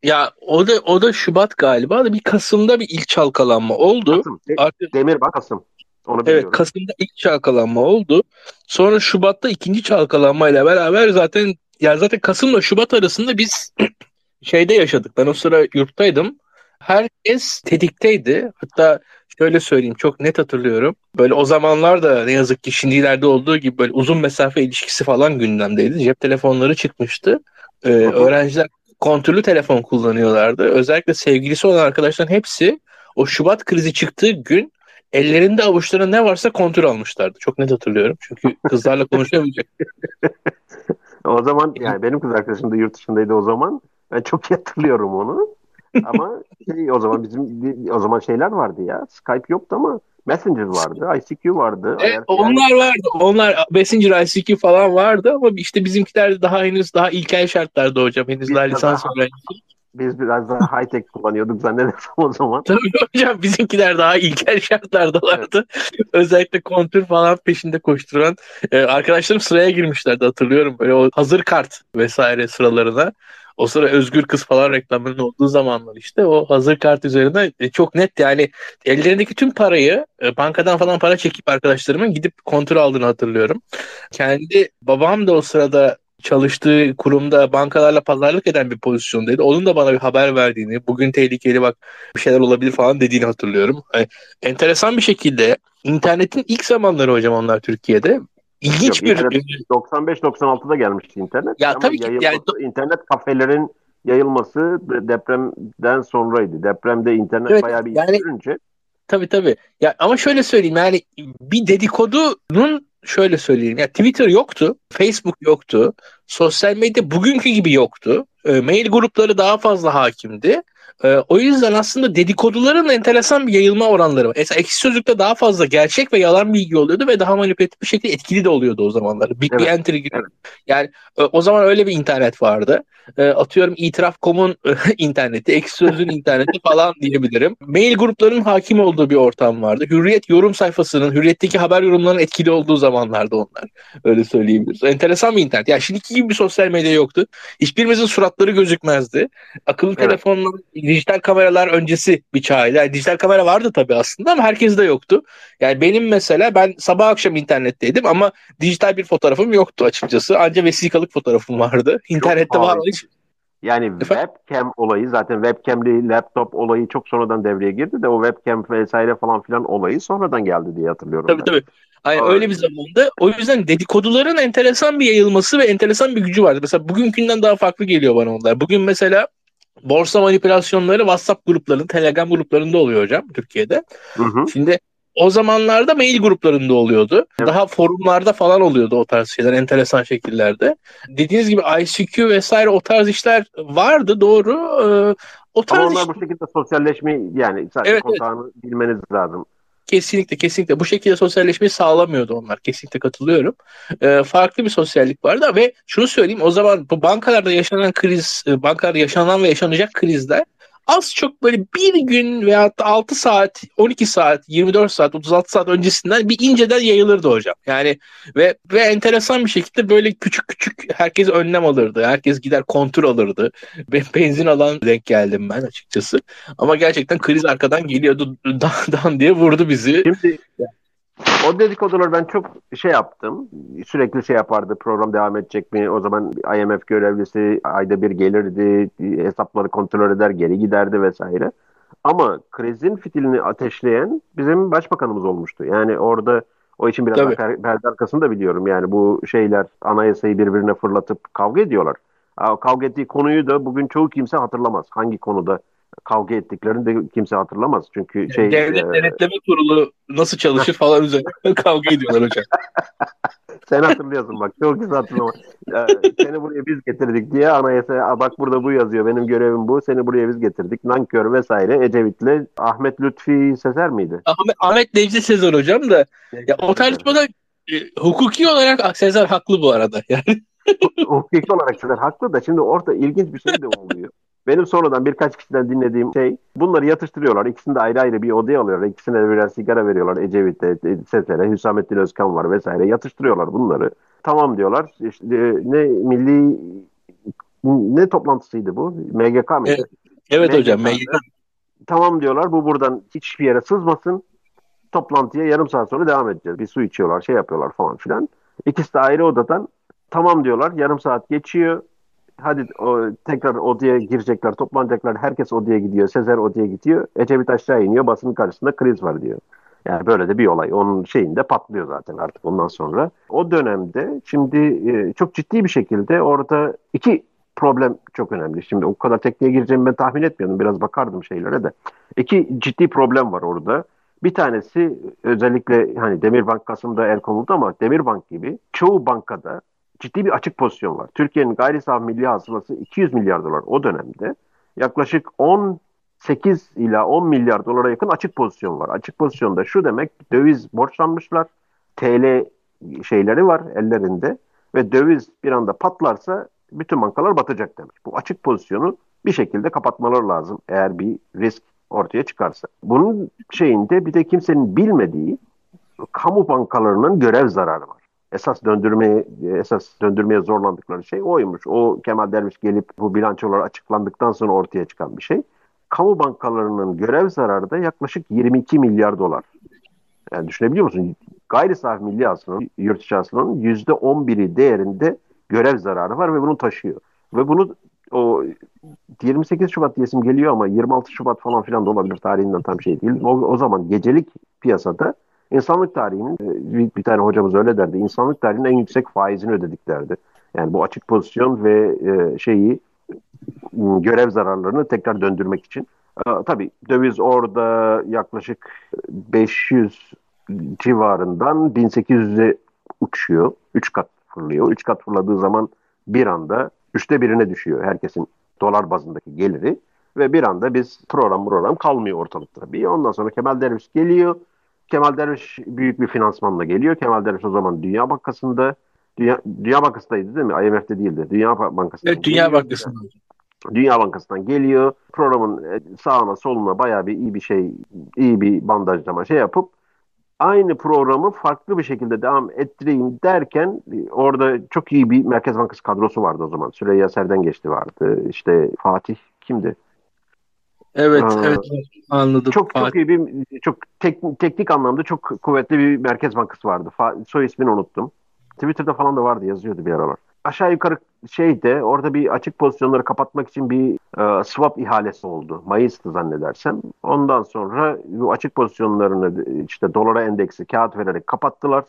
ya o da o da Şubat galiba da bir Kasım'da bir ilk çalkalanma oldu. Kasım. De, Artık, Demir bak Kasım. Onu evet Kasım'da ilk çalkalanma oldu. Sonra Şubat'ta ikinci çalkalanmayla beraber zaten yani zaten Kasım'la Şubat arasında biz şeyde yaşadık. Ben o sıra yurttaydım. Herkes tetikteydi. Hatta şöyle söyleyeyim çok net hatırlıyorum. Böyle o zamanlar da ne yazık ki şimdilerde olduğu gibi böyle uzun mesafe ilişkisi falan gündemdeydi. Cep telefonları çıkmıştı. Ee, öğrenciler kontrollü telefon kullanıyorlardı. Özellikle sevgilisi olan arkadaşların hepsi o Şubat krizi çıktığı gün ellerinde avuçlarında ne varsa kontrol almışlardı. Çok net hatırlıyorum. Çünkü kızlarla konuşamayacak. o zaman yani benim kız arkadaşım da yurt dışındaydı o zaman. Ben çok iyi hatırlıyorum onu. ama şey, o zaman bizim o zaman şeyler vardı ya. Skype yoktu ama Messenger vardı, ICQ vardı. Evet, onlar vardı. Onlar Messenger, ICQ falan vardı ama işte bizimkiler daha henüz daha ilkel şartlarda hocam. Henüz daha lisans öğrencisi. Biz biraz daha high tech kullanıyorduk zannedersem o zaman. Tabii hocam bizimkiler daha ilkel şartlardalardı. Evet. Özellikle kontür falan peşinde koşturan e, arkadaşlarım sıraya girmişlerdi hatırlıyorum. Böyle o hazır kart vesaire sıralarına. O sıra Özgür Kız falan reklamının olduğu zamanlar işte o hazır kart üzerinde e, çok net yani ellerindeki tüm parayı e, bankadan falan para çekip arkadaşlarımın gidip kontrol aldığını hatırlıyorum. Kendi babam da o sırada çalıştığı kurumda bankalarla pazarlık eden bir pozisyondaydı. Onun da bana bir haber verdiğini, bugün tehlikeli bak bir şeyler olabilir falan dediğini hatırlıyorum. Yani, enteresan bir şekilde internetin ilk zamanları hocam onlar Türkiye'de. İlginç Yok, bir 95-96'da gelmişti internet. Ya Ama tabii ki yani internet kafelerin yayılması depremden sonraydı. Depremde internet evet, bayağı bir yani, yürünce. Tabii tabii. Ya ama şöyle söyleyeyim yani bir dedikodunun şöyle söyleyeyim. Ya Twitter yoktu, Facebook yoktu, sosyal medya bugünkü gibi yoktu. E, mail grupları daha fazla hakimdi. Ee, o yüzden aslında dedikoduların enteresan bir yayılma oranları var. Mesela ekşi sözlükte daha fazla gerçek ve yalan bilgi oluyordu ve daha manipülatif bir şekilde etkili de oluyordu o zamanlar. Bir, evet. bir entry Evet. Yani e, o zaman öyle bir internet vardı. E, atıyorum itiraf.com'un interneti, ekşi sözlüğün interneti falan diyebilirim. Mail gruplarının hakim olduğu bir ortam vardı. Hürriyet yorum sayfasının, Hürriyet'teki haber yorumlarının etkili olduğu zamanlarda onlar. Öyle söyleyebiliriz. Enteresan bir internet. Yani şimdiki gibi bir sosyal medya yoktu. Hiçbirimizin suratları gözükmezdi. Akıllı evet. telefonla dijital kameralar öncesi bir çağıydı. Yani dijital kamera vardı tabii aslında ama herkes de yoktu. Yani benim mesela ben sabah akşam internetteydim ama dijital bir fotoğrafım yoktu açıkçası. Ancak vesikalık fotoğrafım vardı. İnternette var hiç yani Efendim? webcam olayı zaten webcamli laptop olayı çok sonradan devreye girdi de o webcam vesaire falan filan olayı sonradan geldi diye hatırlıyorum. Tabii ben. tabii. Aynen öyle bir zamanda. O yüzden dedikoduların enteresan bir yayılması ve enteresan bir gücü vardı. Mesela bugünkünden daha farklı geliyor bana onlar. Bugün mesela borsa manipülasyonları WhatsApp gruplarının, Telegram gruplarında oluyor hocam Türkiye'de. Hı hı. Şimdi o zamanlarda mail gruplarında oluyordu. Evet. Daha forumlarda falan oluyordu o tarz şeyler enteresan şekillerde. Dediğiniz gibi ICQ vesaire o tarz işler vardı doğru. Ee, o tarz Ama onlar iş... bu şekilde sosyalleşme yani sadece evet, kontağını evet. bilmeniz lazım. Kesinlikle kesinlikle bu şekilde sosyalleşmeyi sağlamıyordu onlar. Kesinlikle katılıyorum. Ee, farklı bir sosyallik vardı ve şunu söyleyeyim o zaman bu bankalarda yaşanan kriz, e, bankalarda yaşanan ve yaşanacak krizler az çok böyle bir gün veya 6 saat, 12 saat, 24 saat, 36 saat öncesinden bir inceden yayılırdı hocam. Yani ve ve enteresan bir şekilde böyle küçük küçük herkes önlem alırdı. Herkes gider kontrol alırdı. Ben benzin alan denk geldim ben açıkçası. Ama gerçekten kriz arkadan geliyordu. Dan, dan diye vurdu bizi. Şimdi o dedikodular ben çok şey yaptım. Sürekli şey yapardı. Program devam edecek mi? O zaman IMF görevlisi ayda bir gelirdi. Hesapları kontrol eder, geri giderdi vesaire. Ama krizin fitilini ateşleyen bizim başbakanımız olmuştu. Yani orada o için biraz Tabii. perde arkasını da biliyorum. Yani bu şeyler anayasayı birbirine fırlatıp kavga ediyorlar. Kavga ettiği konuyu da bugün çoğu kimse hatırlamaz. Hangi konuda kavga ettiklerini de kimse hatırlamaz. Çünkü şey devlet e... denetleme kurulu nasıl çalışır falan üzerine kavga ediyorlar hocam. Sen hatırlıyorsun bak çok güzel hatırlama. Ee, seni buraya biz getirdik diye anayasa bak burada bu yazıyor benim görevim bu seni buraya biz getirdik. Nankör vesaire Ecevit'le Ahmet Lütfi Sezer miydi? Ahmet, Ahmet Necdi Sezer hocam da ya o tartışmada e, hukuki olarak Sezer haklı bu arada yani. hukuki olarak Sezer haklı da şimdi orada ilginç bir şey de oluyor. Benim sonradan birkaç kişiden dinlediğim şey bunları yatıştırıyorlar. İkisini de ayrı ayrı bir odaya alıyorlar. İkisine de birer sigara veriyorlar. Ecevit'te, Setere, Hüsamettin Özkan var vesaire. Yatıştırıyorlar bunları. Tamam diyorlar. İşte, e, ne milli ne toplantısıydı bu? MGK mı? Evet, evet MGK hocam MGK. Tamam diyorlar. Bu buradan hiçbir yere sızmasın. Toplantıya yarım saat sonra devam edeceğiz. Bir su içiyorlar, şey yapıyorlar falan filan. İkisi de ayrı odadan tamam diyorlar. Yarım saat geçiyor hadi o, tekrar odaya girecekler, toplanacaklar. Herkes odaya gidiyor. Sezer odaya gidiyor. Ecevit aşağı iniyor. Basının karşısında kriz var diyor. Yani böyle de bir olay. Onun şeyinde patlıyor zaten artık ondan sonra. O dönemde şimdi e, çok ciddi bir şekilde orada iki problem çok önemli. Şimdi o kadar tekniğe gireceğimi ben tahmin etmiyordum. Biraz bakardım şeylere de. İki ciddi problem var orada. Bir tanesi özellikle hani Demirbank Kasım'da el konuldu ama Demirbank gibi çoğu bankada ciddi bir açık pozisyon var. Türkiye'nin gayri safi milli hasılası 200 milyar dolar o dönemde. Yaklaşık 18 ila 10 milyar dolara yakın açık pozisyon var. Açık pozisyonda şu demek döviz borçlanmışlar. TL şeyleri var ellerinde ve döviz bir anda patlarsa bütün bankalar batacak demek. Bu açık pozisyonu bir şekilde kapatmaları lazım eğer bir risk ortaya çıkarsa. Bunun şeyinde bir de kimsenin bilmediği kamu bankalarının görev zararı var esas döndürmeye esas döndürmeye zorlandıkları şey oymuş. O Kemal Derviş gelip bu bilançolar açıklandıktan sonra ortaya çıkan bir şey. Kamu bankalarının görev zararı da yaklaşık 22 milyar dolar. Yani düşünebiliyor musun? Gayri safi milli hasılanın, yurt içi hasılanın %11'i değerinde görev zararı var ve bunu taşıyor. Ve bunu o 28 Şubat diyesim geliyor ama 26 Şubat falan filan da olabilir tarihinden tam şey değil. O, o zaman gecelik piyasada İnsanlık tarihinin bir, bir tane hocamız öyle derdi. İnsanlık tarihinin en yüksek faizini ödedik derdi. Yani bu açık pozisyon ve e, şeyi görev zararlarını tekrar döndürmek için. E, tabii döviz orada yaklaşık 500 civarından 1800'e uçuyor. 3 kat fırlıyor. 3 kat fırladığı zaman bir anda üçte birine düşüyor herkesin dolar bazındaki geliri. Ve bir anda biz program program kalmıyor ortalıkta. Bir ondan sonra Kemal Derviş geliyor. Kemal Derviş büyük bir finansmanla geliyor. Kemal Derviş o zaman Dünya Bankası'nda Dünya, Dünya Bankası'ndaydı değil mi? IMF'de değildi. Dünya Bankası'nda. Evet, Dünya Bankası'nda. Dünya Bankası'ndan geliyor. Programın e, sağına soluna bayağı bir iyi bir şey, iyi bir bandajlama şey yapıp aynı programı farklı bir şekilde devam ettireyim derken e, orada çok iyi bir Merkez Bankası kadrosu vardı o zaman. Süreyya Serden geçti vardı. İşte Fatih kimdi? Evet, Aa, evet anladım. Çok Fatih. çok iyi bir çok tek, teknik anlamda çok kuvvetli bir Merkez Bankası vardı. Fa, soy ismini unuttum. Twitter'da falan da vardı yazıyordu bir aralar. Aşağı yukarı şeyde orada bir açık pozisyonları kapatmak için bir e, swap ihalesi oldu. Mayıs'tı zannedersem. Ondan sonra bu açık pozisyonlarını işte dolara endeksi kağıt vererek kapattılar.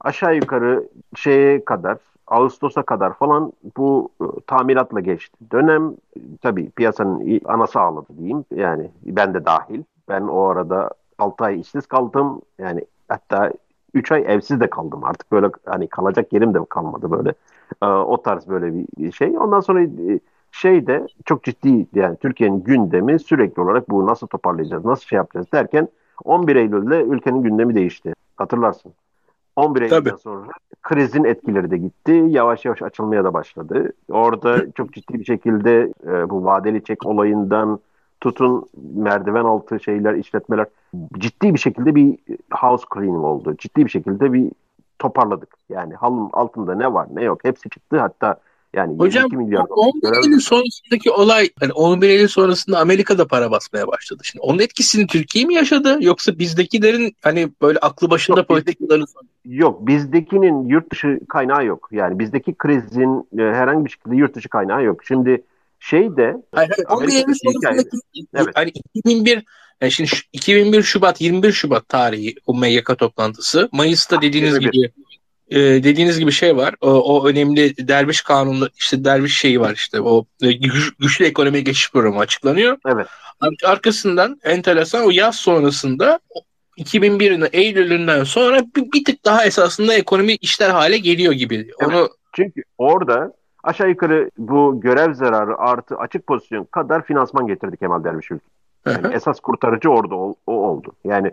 Aşağı yukarı şeye kadar Ağustos'a kadar falan bu e, tamiratla geçti. Dönem tabii piyasanın anası ağladı diyeyim. Yani ben de dahil. Ben o arada 6 ay işsiz kaldım. Yani hatta 3 ay evsiz de kaldım. Artık böyle hani kalacak yerim de kalmadı böyle. E, o tarz böyle bir şey. Ondan sonra e, şey de çok ciddi yani Türkiye'nin gündemi sürekli olarak bu nasıl toparlayacağız, nasıl şey yapacağız derken 11 Eylül'de ülkenin gündemi değişti. Hatırlarsın. 11 Eylül'den Tabii. sonra krizin etkileri de gitti. Yavaş yavaş açılmaya da başladı. Orada çok ciddi bir şekilde e, bu vadeli çek olayından tutun merdiven altı şeyler, işletmeler ciddi bir şekilde bir house cleaning oldu. Ciddi bir şekilde bir toparladık. Yani halın altında ne var ne yok hepsi çıktı. Hatta yani Hocam milyar 11 Eylül sonrasındaki olay yani 11 Eylül sonrasında Amerika'da para basmaya başladı. Şimdi onun etkisini Türkiye mi yaşadı yoksa bizdekilerin hani böyle aklı başında yok, politikaları Yok bizdekinin yurt dışı kaynağı yok. Yani bizdeki krizin e, herhangi bir şekilde yurt dışı kaynağı yok. Şimdi şey de hayır, hayır, 11 Eylül sonrasındaki evet. hani 2001 yani şimdi 2001 Şubat 21 Şubat tarihi o MYK toplantısı. Mayıs'ta dediğiniz 21. gibi e, dediğiniz gibi şey var. O, o önemli derviş kanunu işte derviş şeyi var işte o e, güç, güçlü ekonomi geçiş programı açıklanıyor. Evet. Ar- arkasından enteresan o yaz sonrasında 2001'in Eylül'ünden sonra bir, bir tık daha esasında ekonomi işler hale geliyor gibi. Evet. Onu çünkü orada aşağı yukarı bu görev zararı artı açık pozisyon kadar finansman getirdi Kemal Derviş ülke. Yani esas kurtarıcı orada o, o oldu. Yani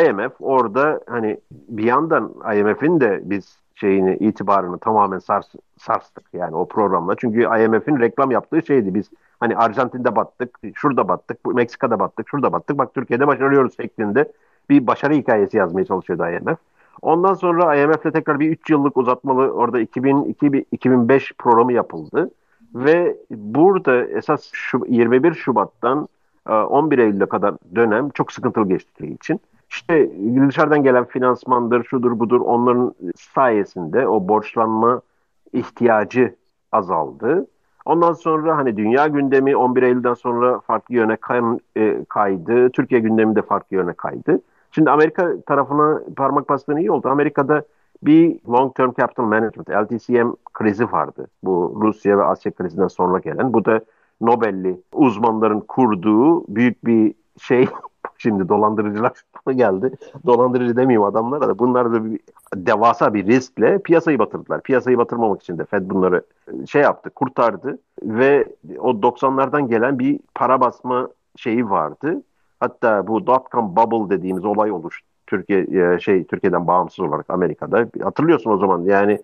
IMF orada hani bir yandan IMF'in de biz şeyini itibarını tamamen sars, sarstık yani o programla. Çünkü IMF'in reklam yaptığı şeydi biz hani Arjantin'de battık, şurada battık, Meksika'da battık, şurada battık. Bak Türkiye'de başarıyoruz şeklinde bir başarı hikayesi yazmaya çalışıyordu IMF. Ondan sonra IMF'le tekrar bir 3 yıllık uzatmalı orada 2000, 2005 programı yapıldı. Ve burada esas şu, 21 Şubat'tan 11 Eylül'e kadar dönem çok sıkıntılı geçti için. İşte dışarıdan gelen finansmandır, şudur budur onların sayesinde o borçlanma ihtiyacı azaldı. Ondan sonra hani dünya gündemi 11 Eylül'den sonra farklı yöne e, kaydı. Türkiye gündemi de farklı yöne kaydı. Şimdi Amerika tarafına parmak bastığın iyi oldu. Amerika'da bir Long Term Capital Management, LTCM krizi vardı. Bu Rusya ve Asya krizinden sonra gelen. Bu da Nobel'li uzmanların kurduğu büyük bir şey Şimdi dolandırıcılar geldi. Dolandırıcı demeyeyim adamlara da bunlar da bir devasa bir riskle piyasayı batırdılar. Piyasayı batırmamak için de Fed bunları e, şey yaptı, kurtardı ve o 90'lardan gelen bir para basma şeyi vardı. Hatta bu dot-com bubble dediğimiz olay oluştu. Türkiye e, şey Türkiye'den bağımsız olarak Amerika'da. Hatırlıyorsun o zaman yani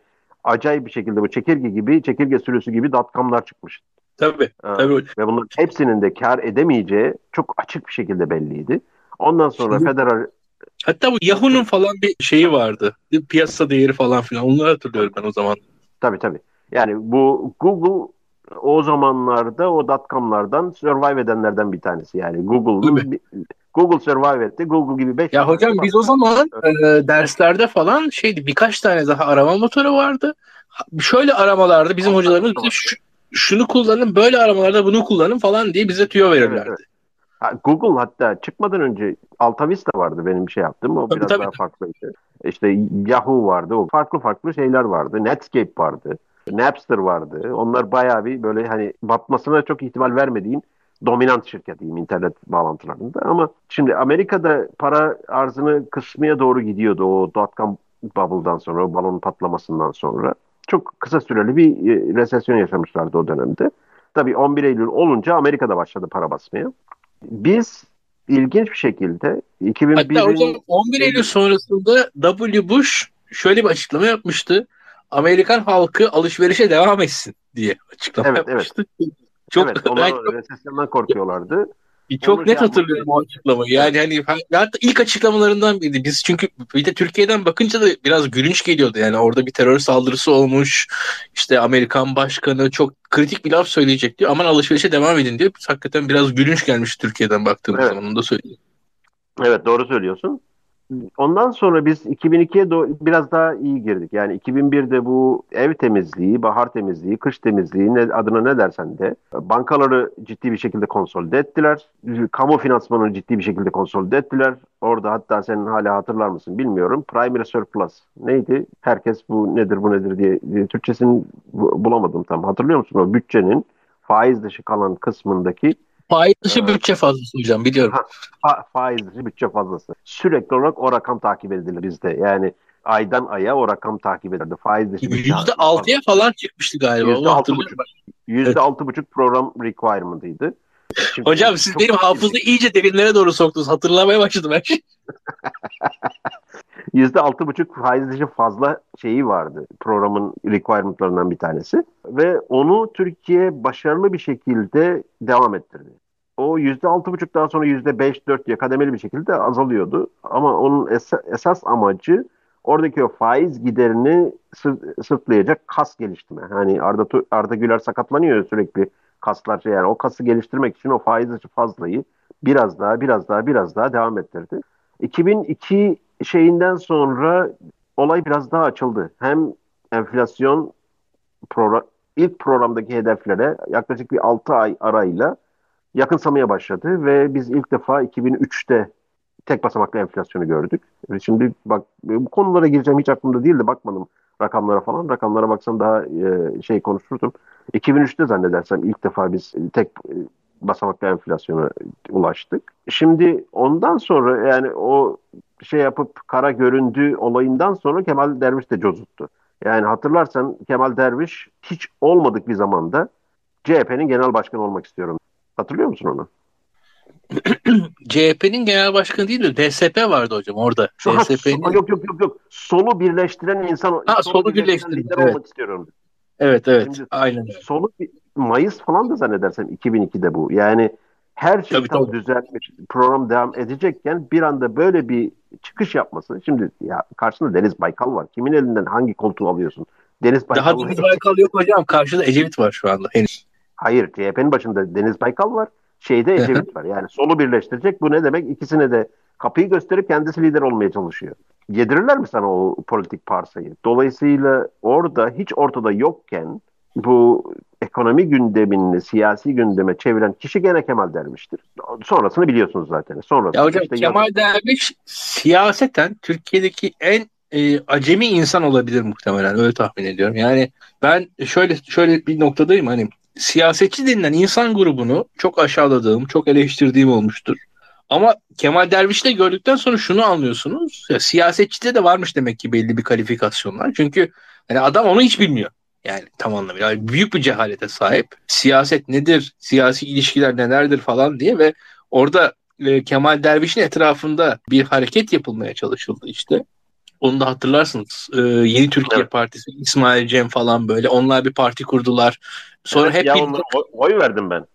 acayip bir şekilde bu çekirge gibi, çekirge sürüsü gibi dotcom'lar çıkmış. Tabii, ee, tabii. Ve bunların hepsinin de kar edemeyeceği çok açık bir şekilde belliydi. Ondan sonra Şimdi, federal Hatta bu Yahoo'nun falan bir şeyi vardı. Bir piyasa değeri falan filan. Onları hatırlıyorum ben o zaman. Tabii tabii. Yani bu Google o zamanlarda o dotcom'lardan survive edenlerden bir tanesi. Yani Google'ın Google survive etti. Google gibi 5 Ya hocam biz o zaman e, derslerde falan şeydi birkaç tane daha arama motoru vardı. Şöyle aramalarda bizim hocalarımız bize şu, şunu kullanın, böyle aramalarda bunu kullanın falan diye bize tüyo verirlerdi. Evet, evet. Google hatta çıkmadan önce Alta Vista vardı benim şey yaptım. O tabii, biraz tabii. daha farklıydı. İşte Yahoo vardı. O farklı farklı şeyler vardı. Netscape vardı. Napster vardı. Onlar bayağı bir böyle hani batmasına çok ihtimal vermediğim dominant şirket diyeyim internet bağlantılarında. Ama şimdi Amerika'da para arzını kısmaya doğru gidiyordu o dot-com bubble'dan sonra, o balonun patlamasından sonra çok kısa süreli bir e, resesyon yaşamışlardı o dönemde. Tabii 11 Eylül olunca Amerika'da başladı para basmaya. Biz ilginç bir şekilde 2001'in... Hatta hocam 11 Eylül sonrasında W. Bush şöyle bir açıklama yapmıştı. Amerikan halkı alışverişe devam etsin diye açıklama evet, yapmıştı. Evet. Çok, evet, onlar resesyondan korkuyorlardı. Çok net hatırlıyorum o açıklamayı. Yani hani hatta ilk açıklamalarından biriydi. Biz çünkü bir de Türkiye'den bakınca da biraz gülünç geliyordu. Yani orada bir terör saldırısı olmuş. İşte Amerikan başkanı çok kritik bir laf söyleyecek diyor. Aman alışverişe devam edin diyor. Hakikaten biraz gülünç gelmiş Türkiye'den baktığımız evet. zaman onu da söyleyeyim. Evet doğru söylüyorsun. Ondan sonra biz 2002'ye biraz daha iyi girdik. Yani 2001'de bu ev temizliği, bahar temizliği, kış temizliği ne, adına ne dersen de bankaları ciddi bir şekilde konsolide ettiler. Kamu finansmanını ciddi bir şekilde konsolide ettiler. Orada hatta senin hala hatırlar mısın bilmiyorum. Primary surplus neydi? Herkes bu nedir bu nedir diye, diye Türkçesini bulamadım tam. Hatırlıyor musun o bütçenin faiz dışı kalan kısmındaki Faiz dışı bütçe fazlası hocam biliyorum. Ha, fa, faiz dışı bütçe fazlası. Sürekli olarak o rakam takip edilir bizde. Yani aydan aya o rakam takip edildi. Faiz dışı bütçe. Yüzde altıya falan çıkmıştı galiba. Yüzde altı buçuk. Yüzde altı buçuk program requirement'ıydı. Şimdi Hocam siz benim hafızı iyice derinlere doğru soktunuz. Hatırlamaya başladım her şey. Yüzde altı buçuk faiz dışı fazla şeyi vardı programın requirement'larından bir tanesi. Ve onu Türkiye başarılı bir şekilde devam ettirdi. O yüzde altı buçuk daha sonra yüzde beş dört diye kademeli bir şekilde azalıyordu. Ama onun es- esas amacı oradaki o faiz giderini sı- sırtlayacak kas geliştirme. Hani Arda, Arda Güler sakatlanıyor sürekli kaslar yani o kası geliştirmek için o faiz dışı fazlayı biraz daha biraz daha biraz daha devam ettirdi. 2002 şeyinden sonra olay biraz daha açıldı. Hem enflasyon program, ilk programdaki hedeflere yaklaşık bir 6 ay arayla yakınsamaya başladı ve biz ilk defa 2003'te tek basamaklı enflasyonu gördük. Şimdi bak bu konulara gireceğim hiç aklımda değildi bakmadım rakamlara falan. Rakamlara baksam daha e, şey konuşurdum. 2003'te zannedersem ilk defa biz tek e, basamaklı enflasyona ulaştık. Şimdi ondan sonra yani o şey yapıp kara göründü olayından sonra Kemal Derviş de cozuttu. Yani hatırlarsan Kemal Derviş hiç olmadık bir zamanda CHP'nin genel başkanı olmak istiyorum. Hatırlıyor musun onu? CHP'nin genel başkanı değil de DSP vardı hocam orada. Şu DSP'nin... yok yok yok yok. Solu birleştiren insan ha, solu, solu birleştiren evet. olmak istiyorum. Evet evet. Şimdi, aynen. Solu Mayıs falan da zannedersem 2002'de bu. Yani her şey tabii, tam tabii. düzelmiş, program devam edecekken bir anda böyle bir çıkış yapması. Şimdi ya karşında Deniz Baykal var. Kimin elinden hangi koltuğu alıyorsun? Deniz Baykal Daha Deniz Baykal yok hocam. Karşıda Ecevit var şu anda henüz. Hayır, CHP'nin başında Deniz Baykal var. Şeyde Ecevit var. Yani solu birleştirecek. Bu ne demek? İkisine de kapıyı gösterip kendisi lider olmaya çalışıyor. Yedirirler mi sana o politik parsayı? Dolayısıyla orada hiç ortada yokken bu ekonomi gündemini siyasi gündeme çeviren kişi gene Kemal Derviş'tir. Sonrasını biliyorsunuz zaten. Sonrasını ya hocam işte Kemal yazın. Derviş siyaseten Türkiye'deki en e, acemi insan olabilir muhtemelen öyle tahmin ediyorum. Yani ben şöyle şöyle bir noktadayım hani siyasetçi denilen insan grubunu çok aşağıladığım, çok eleştirdiğim olmuştur. Ama Kemal Derviş'te gördükten sonra şunu anlıyorsunuz. Ya, siyasetçide de varmış demek ki belli bir kalifikasyonlar. Çünkü hani adam onu hiç bilmiyor. Yani tam anlamıyla yani büyük bir cehalete sahip. Siyaset nedir? Siyasi ilişkiler nelerdir falan diye ve orada e, Kemal Derviş'in etrafında bir hareket yapılmaya çalışıldı işte. Onu da hatırlarsınız. Ee, Yeni Türkiye evet. Partisi, İsmail Cem falan böyle. Onlar bir parti kurdular. Sonra evet, hep ya bir... oy verdim ben.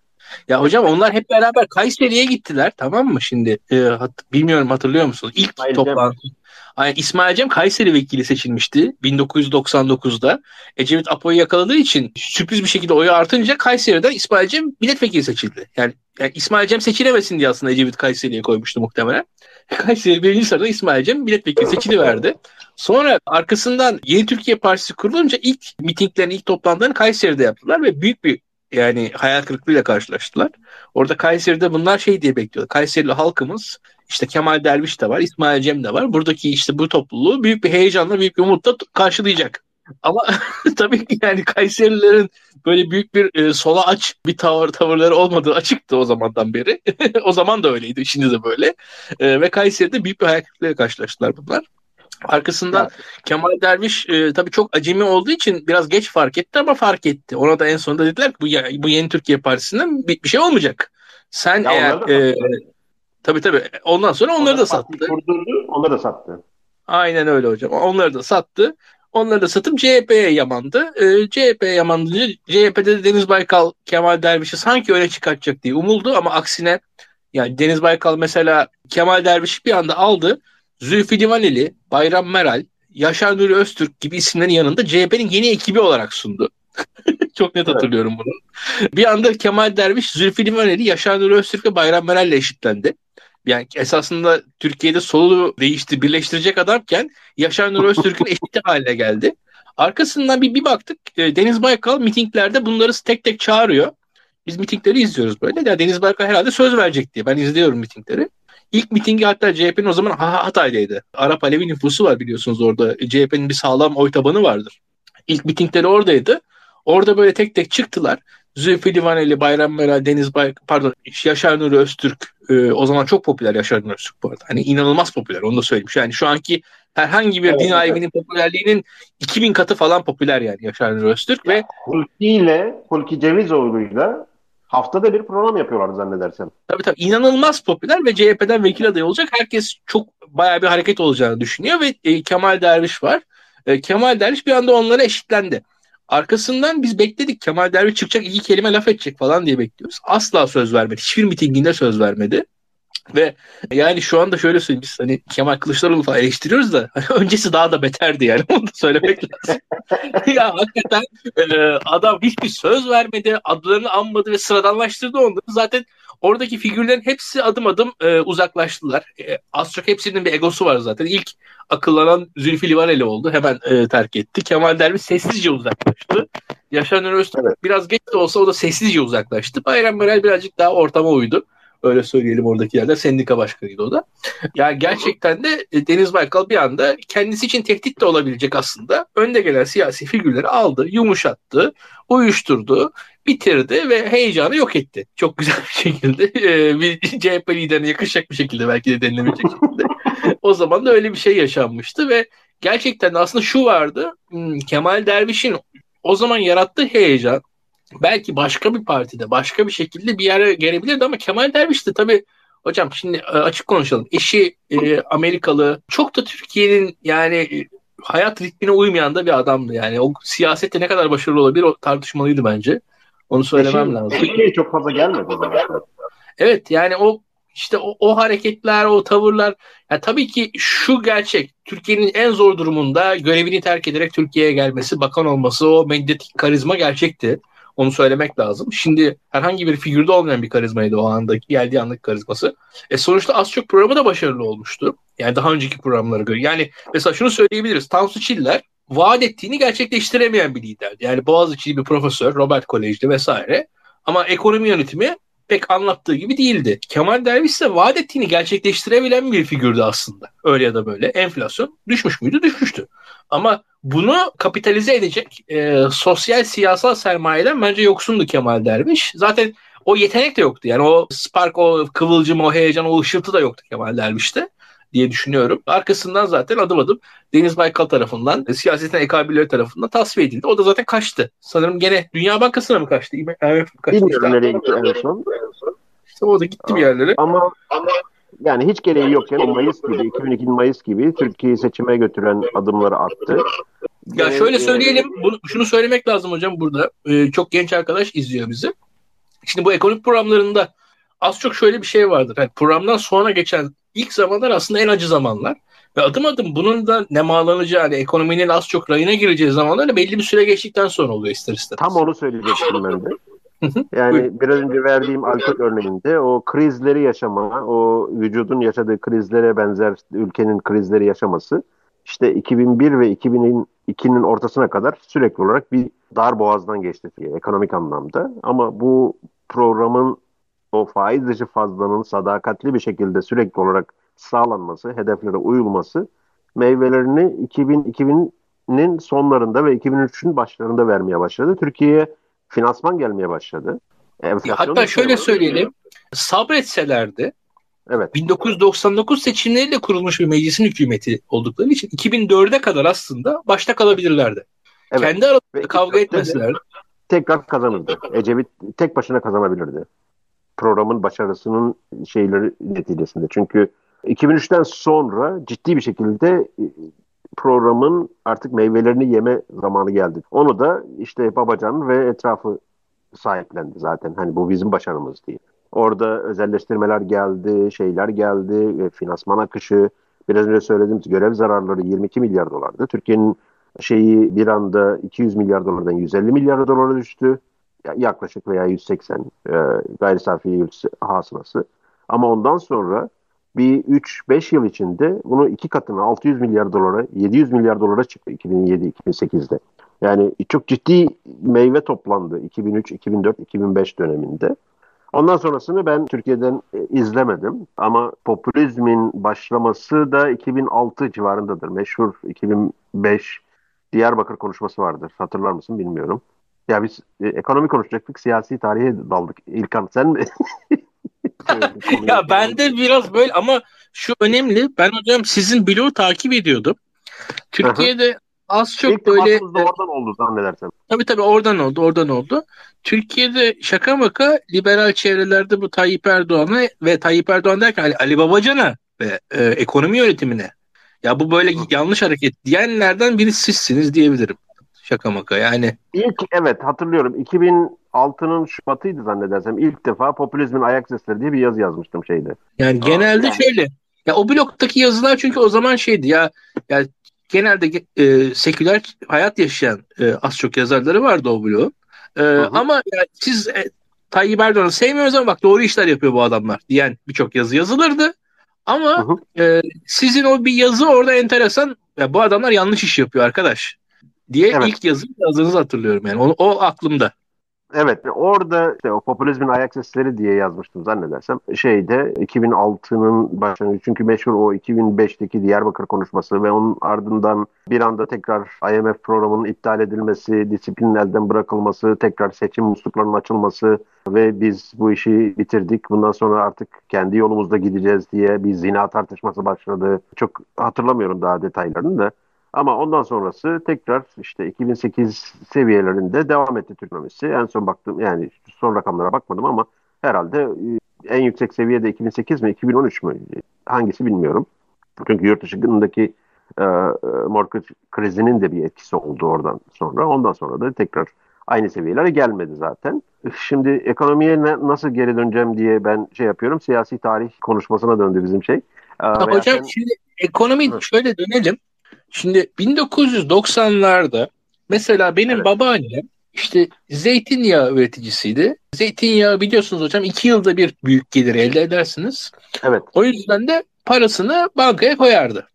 Ya hocam onlar hep beraber Kayseri'ye gittiler tamam mı şimdi? E, hat, bilmiyorum hatırlıyor musunuz? İlk İsmail toplantı. Cem. İsmail Cem Kayseri vekili seçilmişti 1999'da. Ecevit Apo'yu yakaladığı için sürpriz bir şekilde oyu artınca Kayseri'den İsmail Cem milletvekili seçildi. Yani, yani İsmail Cem seçilemesin diye aslında Ecevit Kayseri'ye koymuştu muhtemelen. Kayseri birinci sırada İsmail Cem milletvekili seçiliverdi. Sonra arkasından Yeni Türkiye Partisi kurulunca ilk mitinglerini, ilk toplantılarını Kayseri'de yaptılar ve büyük bir yani hayal kırıklığıyla karşılaştılar. Orada Kayseri'de bunlar şey diye bekliyordu. Kayserili halkımız işte Kemal Derviş de var, İsmail Cem de var. Buradaki işte bu topluluğu büyük bir heyecanla, büyük bir umutla karşılayacak. Ama tabii ki yani Kayserilerin böyle büyük bir e, sola aç bir tavır tavırları olmadığı açıktı o zamandan beri. o zaman da öyleydi, şimdi de böyle. E, ve Kayseri'de büyük bir hayal kırıklığıyla karşılaştılar bunlar. Arkasından ya. Kemal Derviş e, tabii çok acemi olduğu için biraz geç fark etti ama fark etti. Ona da en sonunda dediler ki bu, bu yeni Türkiye Partisi'nden bir, bir şey olmayacak. Sen ya eğer e, tabii tabii ondan sonra onları Onları da sattı. Kurdurdu, onları da sattı. Aynen öyle hocam. Onları da sattı. Onları da satıp CHP'ye yamandı. E, CHP'ye yamandınca CHP'de de Deniz Baykal Kemal Derviş'i sanki öne çıkartacak diye umuldu ama aksine yani Deniz Baykal mesela Kemal Derviş'i bir anda aldı. Zülfü Livaneli, Bayram Meral, Yaşar Nuri Öztürk gibi isimlerin yanında CHP'nin yeni ekibi olarak sundu. Çok net hatırlıyorum bunu. Bir anda Kemal Derviş, Zülfü Livaneli, Yaşar Nuri Öztürk ve Bayram Meral ile eşitlendi. Yani esasında Türkiye'de solu değişti, birleştirecek adamken Yaşar Nuri Öztürk'ün eşiti haline geldi. Arkasından bir, bir baktık e, Deniz Baykal mitinglerde bunları tek tek çağırıyor. Biz mitingleri izliyoruz böyle. Ya Deniz Baykal herhalde söz verecek diye. Ben izliyorum mitingleri. İlk mitingi hatta CHP'nin o zaman Hatay'daydı. Arap Alevi nüfusu var biliyorsunuz orada. CHP'nin bir sağlam oy tabanı vardır. İlk mitingleri oradaydı. Orada böyle tek tek çıktılar. Zülfü Livaneli, Bayram Meral, Deniz Bay, pardon Yaşar Nuri Öztürk e, o zaman çok popüler Yaşar Nuri Öztürk bu arada. Hani inanılmaz popüler onu da söyleyeyim. Yani şu anki herhangi bir evet, din aliminin popülerliğinin 2000 katı falan popüler yani Yaşar Nuri Öztürk ve Hulki ile Hulki Cevizoğlu'yla haftada bir program yapıyorlar zannedersem. Tabii tabii inanılmaz popüler ve CHP'den vekil adayı olacak. Herkes çok bayağı bir hareket olacağını düşünüyor ve e, Kemal Derviş var. E, Kemal Derviş bir anda onlara eşitlendi. Arkasından biz bekledik. Kemal Derviş çıkacak iki kelime laf edecek falan diye bekliyoruz. Asla söz vermedi. Hiçbir mitinginde söz vermedi. Ve yani şu anda şöyle söyleyeyim biz hani Kemal Kılıçdaroğlu falan eleştiriyoruz da hani öncesi daha da beterdi yani onu da söylemek lazım. ya hakikaten e, adam hiçbir söz vermedi, adlarını anmadı ve sıradanlaştırdı onları. Zaten oradaki figürlerin hepsi adım adım e, uzaklaştılar. E, az çok hepsinin bir egosu var zaten. İlk akıllanan Zülfü Livaneli oldu. Hemen e, terk etti. Kemal Derviş sessizce uzaklaştı. Yaşar Öztürk evet. biraz geç de olsa o da sessizce uzaklaştı. Bayram Meral birazcık daha ortama uydu. Öyle söyleyelim oradaki yerde. Sendika başkanıydı o da. Yani gerçekten de e, Deniz Baykal bir anda kendisi için tehdit de olabilecek aslında. Önde gelen siyasi figürleri aldı, yumuşattı, uyuşturdu, bitirdi ve heyecanı yok etti. Çok güzel bir şekilde. E, bir CHP liderine yakışacak bir şekilde belki de denilebilecek şekilde. o zaman da öyle bir şey yaşanmıştı ve gerçekten aslında şu vardı. Hmm, Kemal Derviş'in o zaman yarattığı heyecan belki başka bir partide başka bir şekilde bir yere gelebilirdi ama Kemal Derviş de tabii hocam şimdi e, açık konuşalım. Eşi e, Amerikalı çok da Türkiye'nin yani e, hayat ritmine uymayan da bir adamdı yani. O siyasette ne kadar başarılı olabilir o tartışmalıydı bence. Onu söylemem eşi, lazım. Türkiye'ye çok fazla gelmedi. Evet yani o işte o, o hareketler, o tavırlar yani tabii ki şu gerçek. Türkiye'nin en zor durumunda görevini terk ederek Türkiye'ye gelmesi, bakan olması, o medyatik karizma gerçekti. Onu söylemek lazım. Şimdi herhangi bir figürde olmayan bir karizmaydı o anda geldiği anlık karizması. E sonuçta az çok programı da başarılı olmuştu. Yani daha önceki programlara göre. Yani mesela şunu söyleyebiliriz. Tansu Çiller vaat ettiğini gerçekleştiremeyen bir liderdi. Yani Boğaziçi'li bir profesör, Robert Kolej'de vesaire. Ama ekonomi yönetimi pek anlattığı gibi değildi. Kemal Derviş ise vaat ettiğini gerçekleştirebilen bir figürdü aslında. Öyle ya da böyle. Enflasyon düşmüş müydü? Düşmüştü. Ama bunu kapitalize edecek e, sosyal siyasal sermayeden bence yoksundu Kemal Derviş. Zaten o yetenek de yoktu. Yani o spark, o kıvılcım, o heyecan, o ışıltı da yoktu Kemal Derviş'te diye düşünüyorum. Arkasından zaten adım adım Deniz Baykal tarafından, siyasetin ekabilleri tarafından tasfiye edildi. O da zaten kaçtı. Sanırım gene Dünya Bankası'na mı kaçtı? IMF kaçtı. Bilmiyorum nereye gitti en son. İşte o da gitti bir yerlere. Ama, ama yani hiç gereği yokken o Mayıs gibi, 2002 Mayıs gibi Türkiye'yi seçime götüren adımları attı. Ya şöyle söyleyelim, bunu, şunu söylemek lazım hocam burada. Ee, çok genç arkadaş izliyor bizi. Şimdi bu ekonomik programlarında az çok şöyle bir şey vardır. Yani programdan sonra geçen ilk zamanlar aslında en acı zamanlar. Ve adım adım bunun da nemalanacağı, hani ekonominin az çok rayına gireceği zamanlar belli bir süre geçtikten sonra oluyor ister istemez. Tam onu söyleyecektim ben de. Yani biraz önce verdiğim alkol örneğinde o krizleri yaşama, o vücudun yaşadığı krizlere benzer ülkenin krizleri yaşaması işte 2001 ve 2002'nin ortasına kadar sürekli olarak bir dar boğazdan geçti ekonomik anlamda. Ama bu programın o faiz dışı fazlanın sadakatli bir şekilde sürekli olarak sağlanması, hedeflere uyulması meyvelerini 2000, 2000'nin sonlarında ve 2003'ün başlarında vermeye başladı. Türkiye'ye finansman gelmeye başladı. Enflasyon hatta şöyle söyleyelim. Sabretselerdi Evet. 1999 seçimleriyle kurulmuş bir meclisin hükümeti oldukları için 2004'e kadar aslında başta kalabilirlerdi. Evet. Kendi aralarında kavga etmeseler. Tekrar kazanırdı. Ecevit tek başına kazanabilirdi. Programın başarısının şeyleri neticesinde. Çünkü 2003'ten sonra ciddi bir şekilde e, programın artık meyvelerini yeme zamanı geldi. Onu da işte Babacan ve etrafı sahiplendi zaten. Hani bu bizim başarımız diye. Orada özelleştirmeler geldi, şeyler geldi, finansman akışı. Biraz önce söylediğim görev zararları 22 milyar dolardı. Türkiye'nin şeyi bir anda 200 milyar dolardan 150 milyar dolara düştü. Yaklaşık veya 180 e, gayri safi hasılası. Ama ondan sonra bir 3-5 yıl içinde bunu iki katına 600 milyar dolara 700 milyar dolara çıktı 2007-2008'de. Yani çok ciddi meyve toplandı 2003, 2004, 2005 döneminde. Ondan sonrasını ben Türkiye'den e, izlemedim ama popülizmin başlaması da 2006 civarındadır. Meşhur 2005 Diyarbakır konuşması vardır. Hatırlar mısın bilmiyorum. Ya biz e, ekonomi konuşacaktık, siyasi tarihe daldık. İlkan sen mi? ya ben de biraz böyle ama şu önemli. Ben hocam sizin blogu takip ediyordum. Türkiye'de az çok İlk böyle... İlk oradan oldu zannedersem. Tabii tabii oradan oldu, oradan oldu. Türkiye'de şaka maka liberal çevrelerde bu Tayyip Erdoğan'a ve Tayyip Erdoğan derken Ali, Ali Babacan'a ve e, ekonomi yönetimine ya bu böyle yanlış hareket diyenlerden biri sizsiniz diyebilirim. Şaka maka yani. İlk evet hatırlıyorum 2006'nın Şubat'ıydı zannedersem ilk defa popülizmin ayak sesleri diye bir yazı yazmıştım şeyde. Yani Aa, genelde yani. şöyle ya o bloktaki yazılar çünkü o zaman şeydi ya ya genelde e, seküler hayat yaşayan e, az çok yazarları vardı o bloğun. E, ama yani siz e, Tayyip Erdoğan'ı sevmiyoruz ama bak doğru işler yapıyor bu adamlar diyen birçok yazı yazılırdı. Ama E, sizin o bir yazı orada enteresan. Ya bu adamlar yanlış iş yapıyor arkadaş diye evet. ilk yazı yazdığınızı hatırlıyorum yani. O, o aklımda. Evet orada işte o popülizmin ayak sesleri diye yazmıştım zannedersem. Şeyde 2006'nın başlangıcı çünkü meşhur o 2005'teki Diyarbakır konuşması ve onun ardından bir anda tekrar IMF programının iptal edilmesi, disiplinin elden bırakılması, tekrar seçim musluklarının açılması ve biz bu işi bitirdik. Bundan sonra artık kendi yolumuzda gideceğiz diye bir zina tartışması başladı. Çok hatırlamıyorum daha detaylarını da. Ama ondan sonrası tekrar işte 2008 seviyelerinde devam etti ekonomisi. En son baktım yani son rakamlara bakmadım ama herhalde e, en yüksek seviyede 2008 mi 2013 mü hangisi bilmiyorum. Çünkü yurt dışındaki e, e, mortgage krizinin de bir etkisi oldu oradan sonra. Ondan sonra da tekrar aynı seviyelere gelmedi zaten. Şimdi ekonomiye ne, nasıl geri döneceğim diye ben şey yapıyorum. Siyasi tarih konuşmasına döndü bizim şey. Ya hocam sen... şimdi ekonomi şöyle dönelim. Şimdi 1990'larda mesela benim evet. babaannem işte zeytinyağı üreticisiydi. Zeytinyağı biliyorsunuz hocam iki yılda bir büyük gelir elde edersiniz. Evet. O yüzden de parasını bankaya koyardı.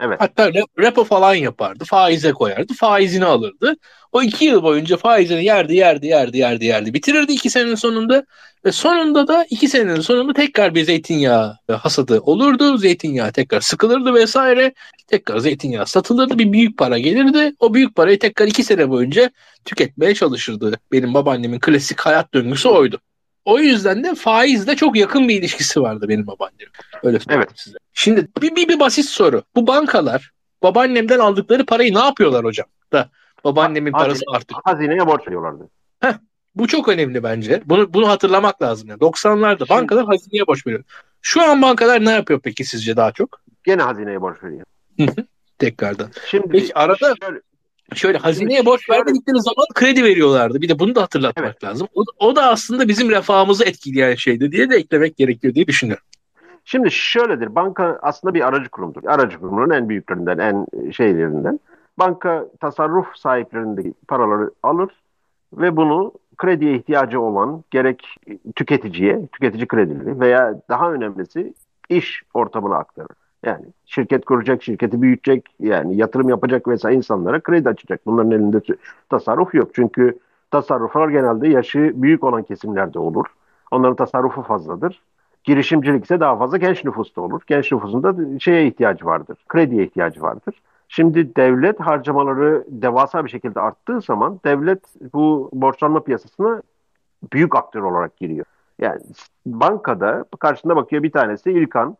Evet. Hatta repo falan yapardı. Faize koyardı. Faizini alırdı. O iki yıl boyunca faizini yerdi, yerdi, yerdi, yerdi, yerdi. Bitirirdi iki senenin sonunda. Ve sonunda da iki senenin sonunda tekrar bir zeytinyağı hasadı olurdu. Zeytinyağı tekrar sıkılırdı vesaire. Tekrar zeytinyağı satılırdı. Bir büyük para gelirdi. O büyük parayı tekrar iki sene boyunca tüketmeye çalışırdı. Benim babaannemin klasik hayat döngüsü oydu. O yüzden de faizle çok yakın bir ilişkisi vardı benim babaannemin. Öyle evet. size. Şimdi bir, bir, bir basit soru. Bu bankalar babaannemden aldıkları parayı ne yapıyorlar hocam? Da babaannemin ha, parası artık. Hazineye borç veriyorlardı. Heh, bu çok önemli bence. Bunu bunu hatırlamak lazım. Yani 90'larda bankalar hazineye borç veriyor. Şu an bankalar ne yapıyor peki sizce daha çok? Gene hazineye borç veriyor. Tekrardan. Şimdi peki arada şöyle, şöyle hazineye borç şöyle, vermedikleri zaman kredi veriyorlardı. Bir de bunu da hatırlatmak evet. lazım. O, o da aslında bizim refahımızı etkileyen şeydi diye de eklemek gerekiyor diye düşünüyorum. Şimdi şöyledir. Banka aslında bir aracı kurumdur. Aracı kurumunun en büyüklerinden, en şeylerinden. Banka tasarruf sahiplerindeki paraları alır ve bunu krediye ihtiyacı olan gerek tüketiciye, tüketici kredileri veya daha önemlisi iş ortamına aktarır. Yani şirket kuracak, şirketi büyütecek, yani yatırım yapacak vesaire insanlara kredi açacak. Bunların elinde tasarruf yok. Çünkü tasarruflar genelde yaşı büyük olan kesimlerde olur. Onların tasarrufu fazladır. Girişimcilik ise daha fazla genç nüfusta olur. Genç nüfusun da şeye ihtiyacı vardır. Krediye ihtiyacı vardır. Şimdi devlet harcamaları devasa bir şekilde arttığı zaman devlet bu borçlanma piyasasına büyük aktör olarak giriyor. Yani bankada karşında bakıyor bir tanesi İlkan.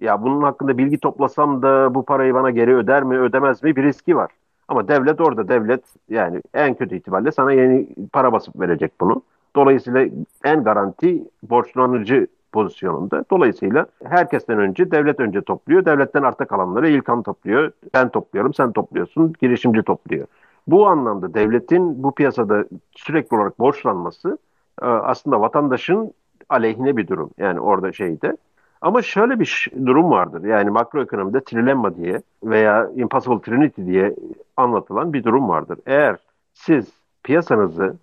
Ya bunun hakkında bilgi toplasam da bu parayı bana geri öder mi ödemez mi bir riski var. Ama devlet orada devlet yani en kötü ihtimalle sana yeni para basıp verecek bunu. Dolayısıyla en garanti borçlanıcı pozisyonunda. Dolayısıyla herkesten önce devlet önce topluyor. Devletten arta kalanları İlkan topluyor. Ben topluyorum, sen topluyorsun, girişimci topluyor. Bu anlamda devletin bu piyasada sürekli olarak borçlanması e, aslında vatandaşın aleyhine bir durum. Yani orada şeyde. Ama şöyle bir durum vardır. Yani makroekonomide trilemma diye veya impossible trinity diye anlatılan bir durum vardır. Eğer siz piyasanızı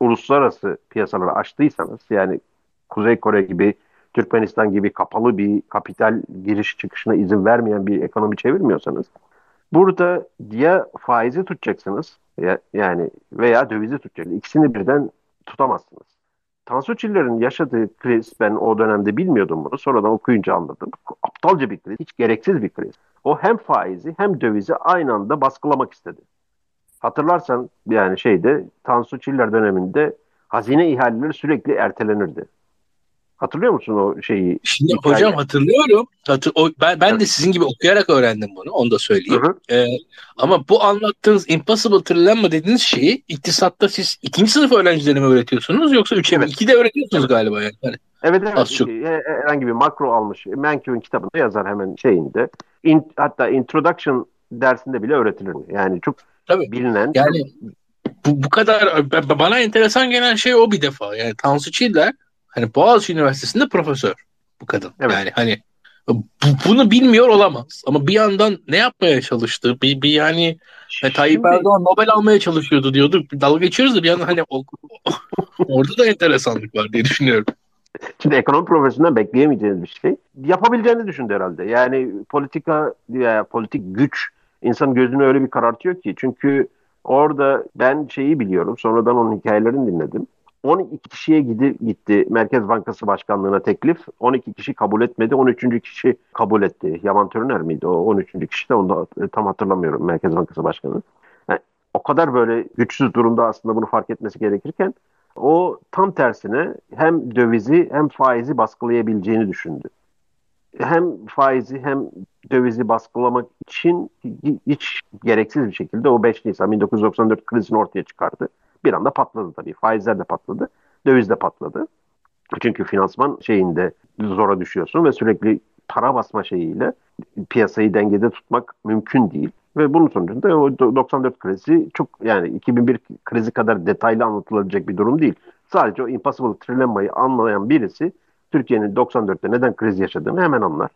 uluslararası piyasalara açtıysanız yani Kuzey Kore gibi Türkmenistan gibi kapalı bir kapital giriş çıkışına izin vermeyen bir ekonomi çevirmiyorsanız burada ya faizi tutacaksınız ya, yani veya dövizi tutacaksınız. İkisini birden tutamazsınız. Tansu Çiller'in yaşadığı kriz ben o dönemde bilmiyordum bunu. Sonradan okuyunca anladım. Aptalca bir kriz. Hiç gereksiz bir kriz. O hem faizi hem dövizi aynı anda baskılamak istedi. Hatırlarsan yani şeyde Tansu Çiller döneminde hazine ihaleleri sürekli ertelenirdi. Hatırlıyor musun o şeyi? Şimdi hikaye? hocam hatırlıyorum. Hatır, o, ben, ben de sizin gibi okuyarak öğrendim bunu. Onu da söyleyeyim. Hı hı. Ee, ama bu anlattığınız impossible trilemma dediğiniz şeyi iktisatta siz ikinci sınıf öğrencilerine mi öğretiyorsunuz yoksa üçe evet. mi? İki de öğretiyorsunuz evet. galiba yani. Hani, evet evet. Az çok. Herhangi bir makro almış. Menkıbe'nin kitabında yazar hemen şeyinde. In, hatta introduction dersinde bile öğretilir. Yani çok Tabii. bilinen. Yani bu, bu kadar bana enteresan gelen şey o bir defa. Yani Tansu Çiller Hani Boğaziçi Üniversitesi'nde profesör bu kadın. Evet. Yani hani bu, bunu bilmiyor olamaz. Ama bir yandan ne yapmaya çalıştı? Bir, bir yani Şimdi... Tayyip Erdoğan Nobel almaya çalışıyordu diyorduk. Dalga geçiyoruz da bir yandan hani orada da enteresanlık var diye düşünüyorum. Şimdi ekonomi profesöründen bekleyemeyeceğiniz bir şey. Yapabileceğini düşündü herhalde. Yani politika veya politik güç insan gözünü öyle bir karartıyor ki. Çünkü orada ben şeyi biliyorum. Sonradan onun hikayelerini dinledim. 12 kişiye gidi, gitti Merkez Bankası Başkanlığı'na teklif. 12 kişi kabul etmedi. 13. kişi kabul etti. Yaman Törner miydi o 13. kişi de onu da e, tam hatırlamıyorum Merkez Bankası Başkanı. Yani o kadar böyle güçsüz durumda aslında bunu fark etmesi gerekirken o tam tersine hem dövizi hem faizi baskılayabileceğini düşündü. Hem faizi hem dövizi baskılamak için hiç gereksiz bir şekilde o 5 Nisan 1994 krizini ortaya çıkardı bir anda patladı tabii. Faizler de patladı. Döviz de patladı. Çünkü finansman şeyinde zora düşüyorsun ve sürekli para basma şeyiyle piyasayı dengede tutmak mümkün değil. Ve bunun sonucunda o 94 krizi çok yani 2001 krizi kadar detaylı anlatılacak bir durum değil. Sadece o impossible trilemma'yı anlayan birisi Türkiye'nin 94'te neden kriz yaşadığını hemen anlar.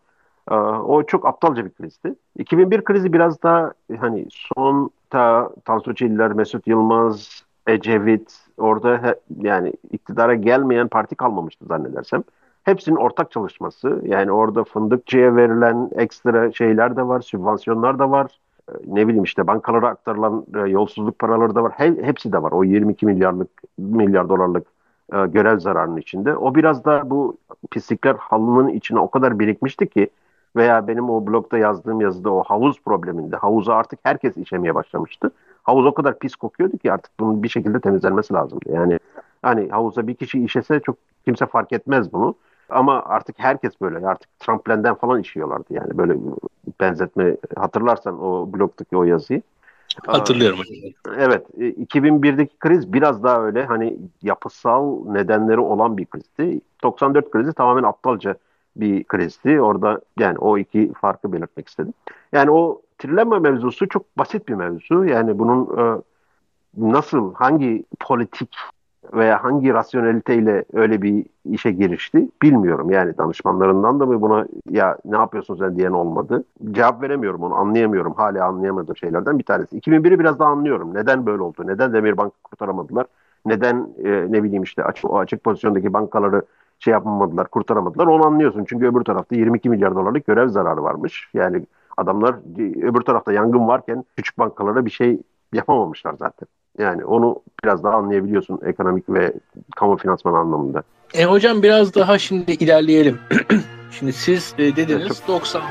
Ee, o çok aptalca bir krizdi. 2001 krizi biraz daha hani son ta Tansu Çiller, Mesut Yılmaz, Ecevit, orada he, yani iktidara gelmeyen parti kalmamıştı zannedersem. Hepsinin ortak çalışması. Yani orada fındıkçıya verilen ekstra şeyler de var, sübvansiyonlar da var. Ee, ne bileyim işte bankalara aktarılan e, yolsuzluk paraları da var. He, hepsi de var. O 22 milyarlık milyar dolarlık e, görev zararının içinde. O biraz da bu pislikler halının içine o kadar birikmişti ki veya benim o blogda yazdığım yazıda o havuz probleminde havuza artık herkes işemeye başlamıştı havuz o kadar pis kokuyordu ki artık bunun bir şekilde temizlenmesi lazımdı. Yani hani havuza bir kişi işese çok kimse fark etmez bunu. Ama artık herkes böyle artık tramplenden falan işiyorlardı yani böyle benzetme hatırlarsan o blogdaki o yazıyı. Hatırlıyorum. Evet. 2001'deki e, kriz biraz daha öyle hani yapısal nedenleri olan bir krizdi. 94 krizi tamamen aptalca bir krizdi. Orada yani o iki farkı belirtmek istedim. Yani o trilema mevzusu çok basit bir mevzu. Yani bunun e, nasıl, hangi politik veya hangi rasyoneliteyle öyle bir işe girişti bilmiyorum. Yani danışmanlarından da mı buna ya ne yapıyorsun sen diyen olmadı. Cevap veremiyorum onu anlayamıyorum. Hala anlayamadığım şeylerden bir tanesi. 2001'i biraz daha anlıyorum. Neden böyle oldu? Neden Demirbank'ı kurtaramadılar? Neden e, ne bileyim işte açık, o açık pozisyondaki bankaları şey yapamadılar, kurtaramadılar. Onu anlıyorsun. Çünkü öbür tarafta 22 milyar dolarlık görev zararı varmış. Yani adamlar öbür tarafta yangın varken küçük bankalara bir şey yapamamışlar zaten. Yani onu biraz daha anlayabiliyorsun ekonomik ve kamu finansman anlamında. E hocam biraz daha şimdi ilerleyelim. şimdi siz e, dediniz 90'larda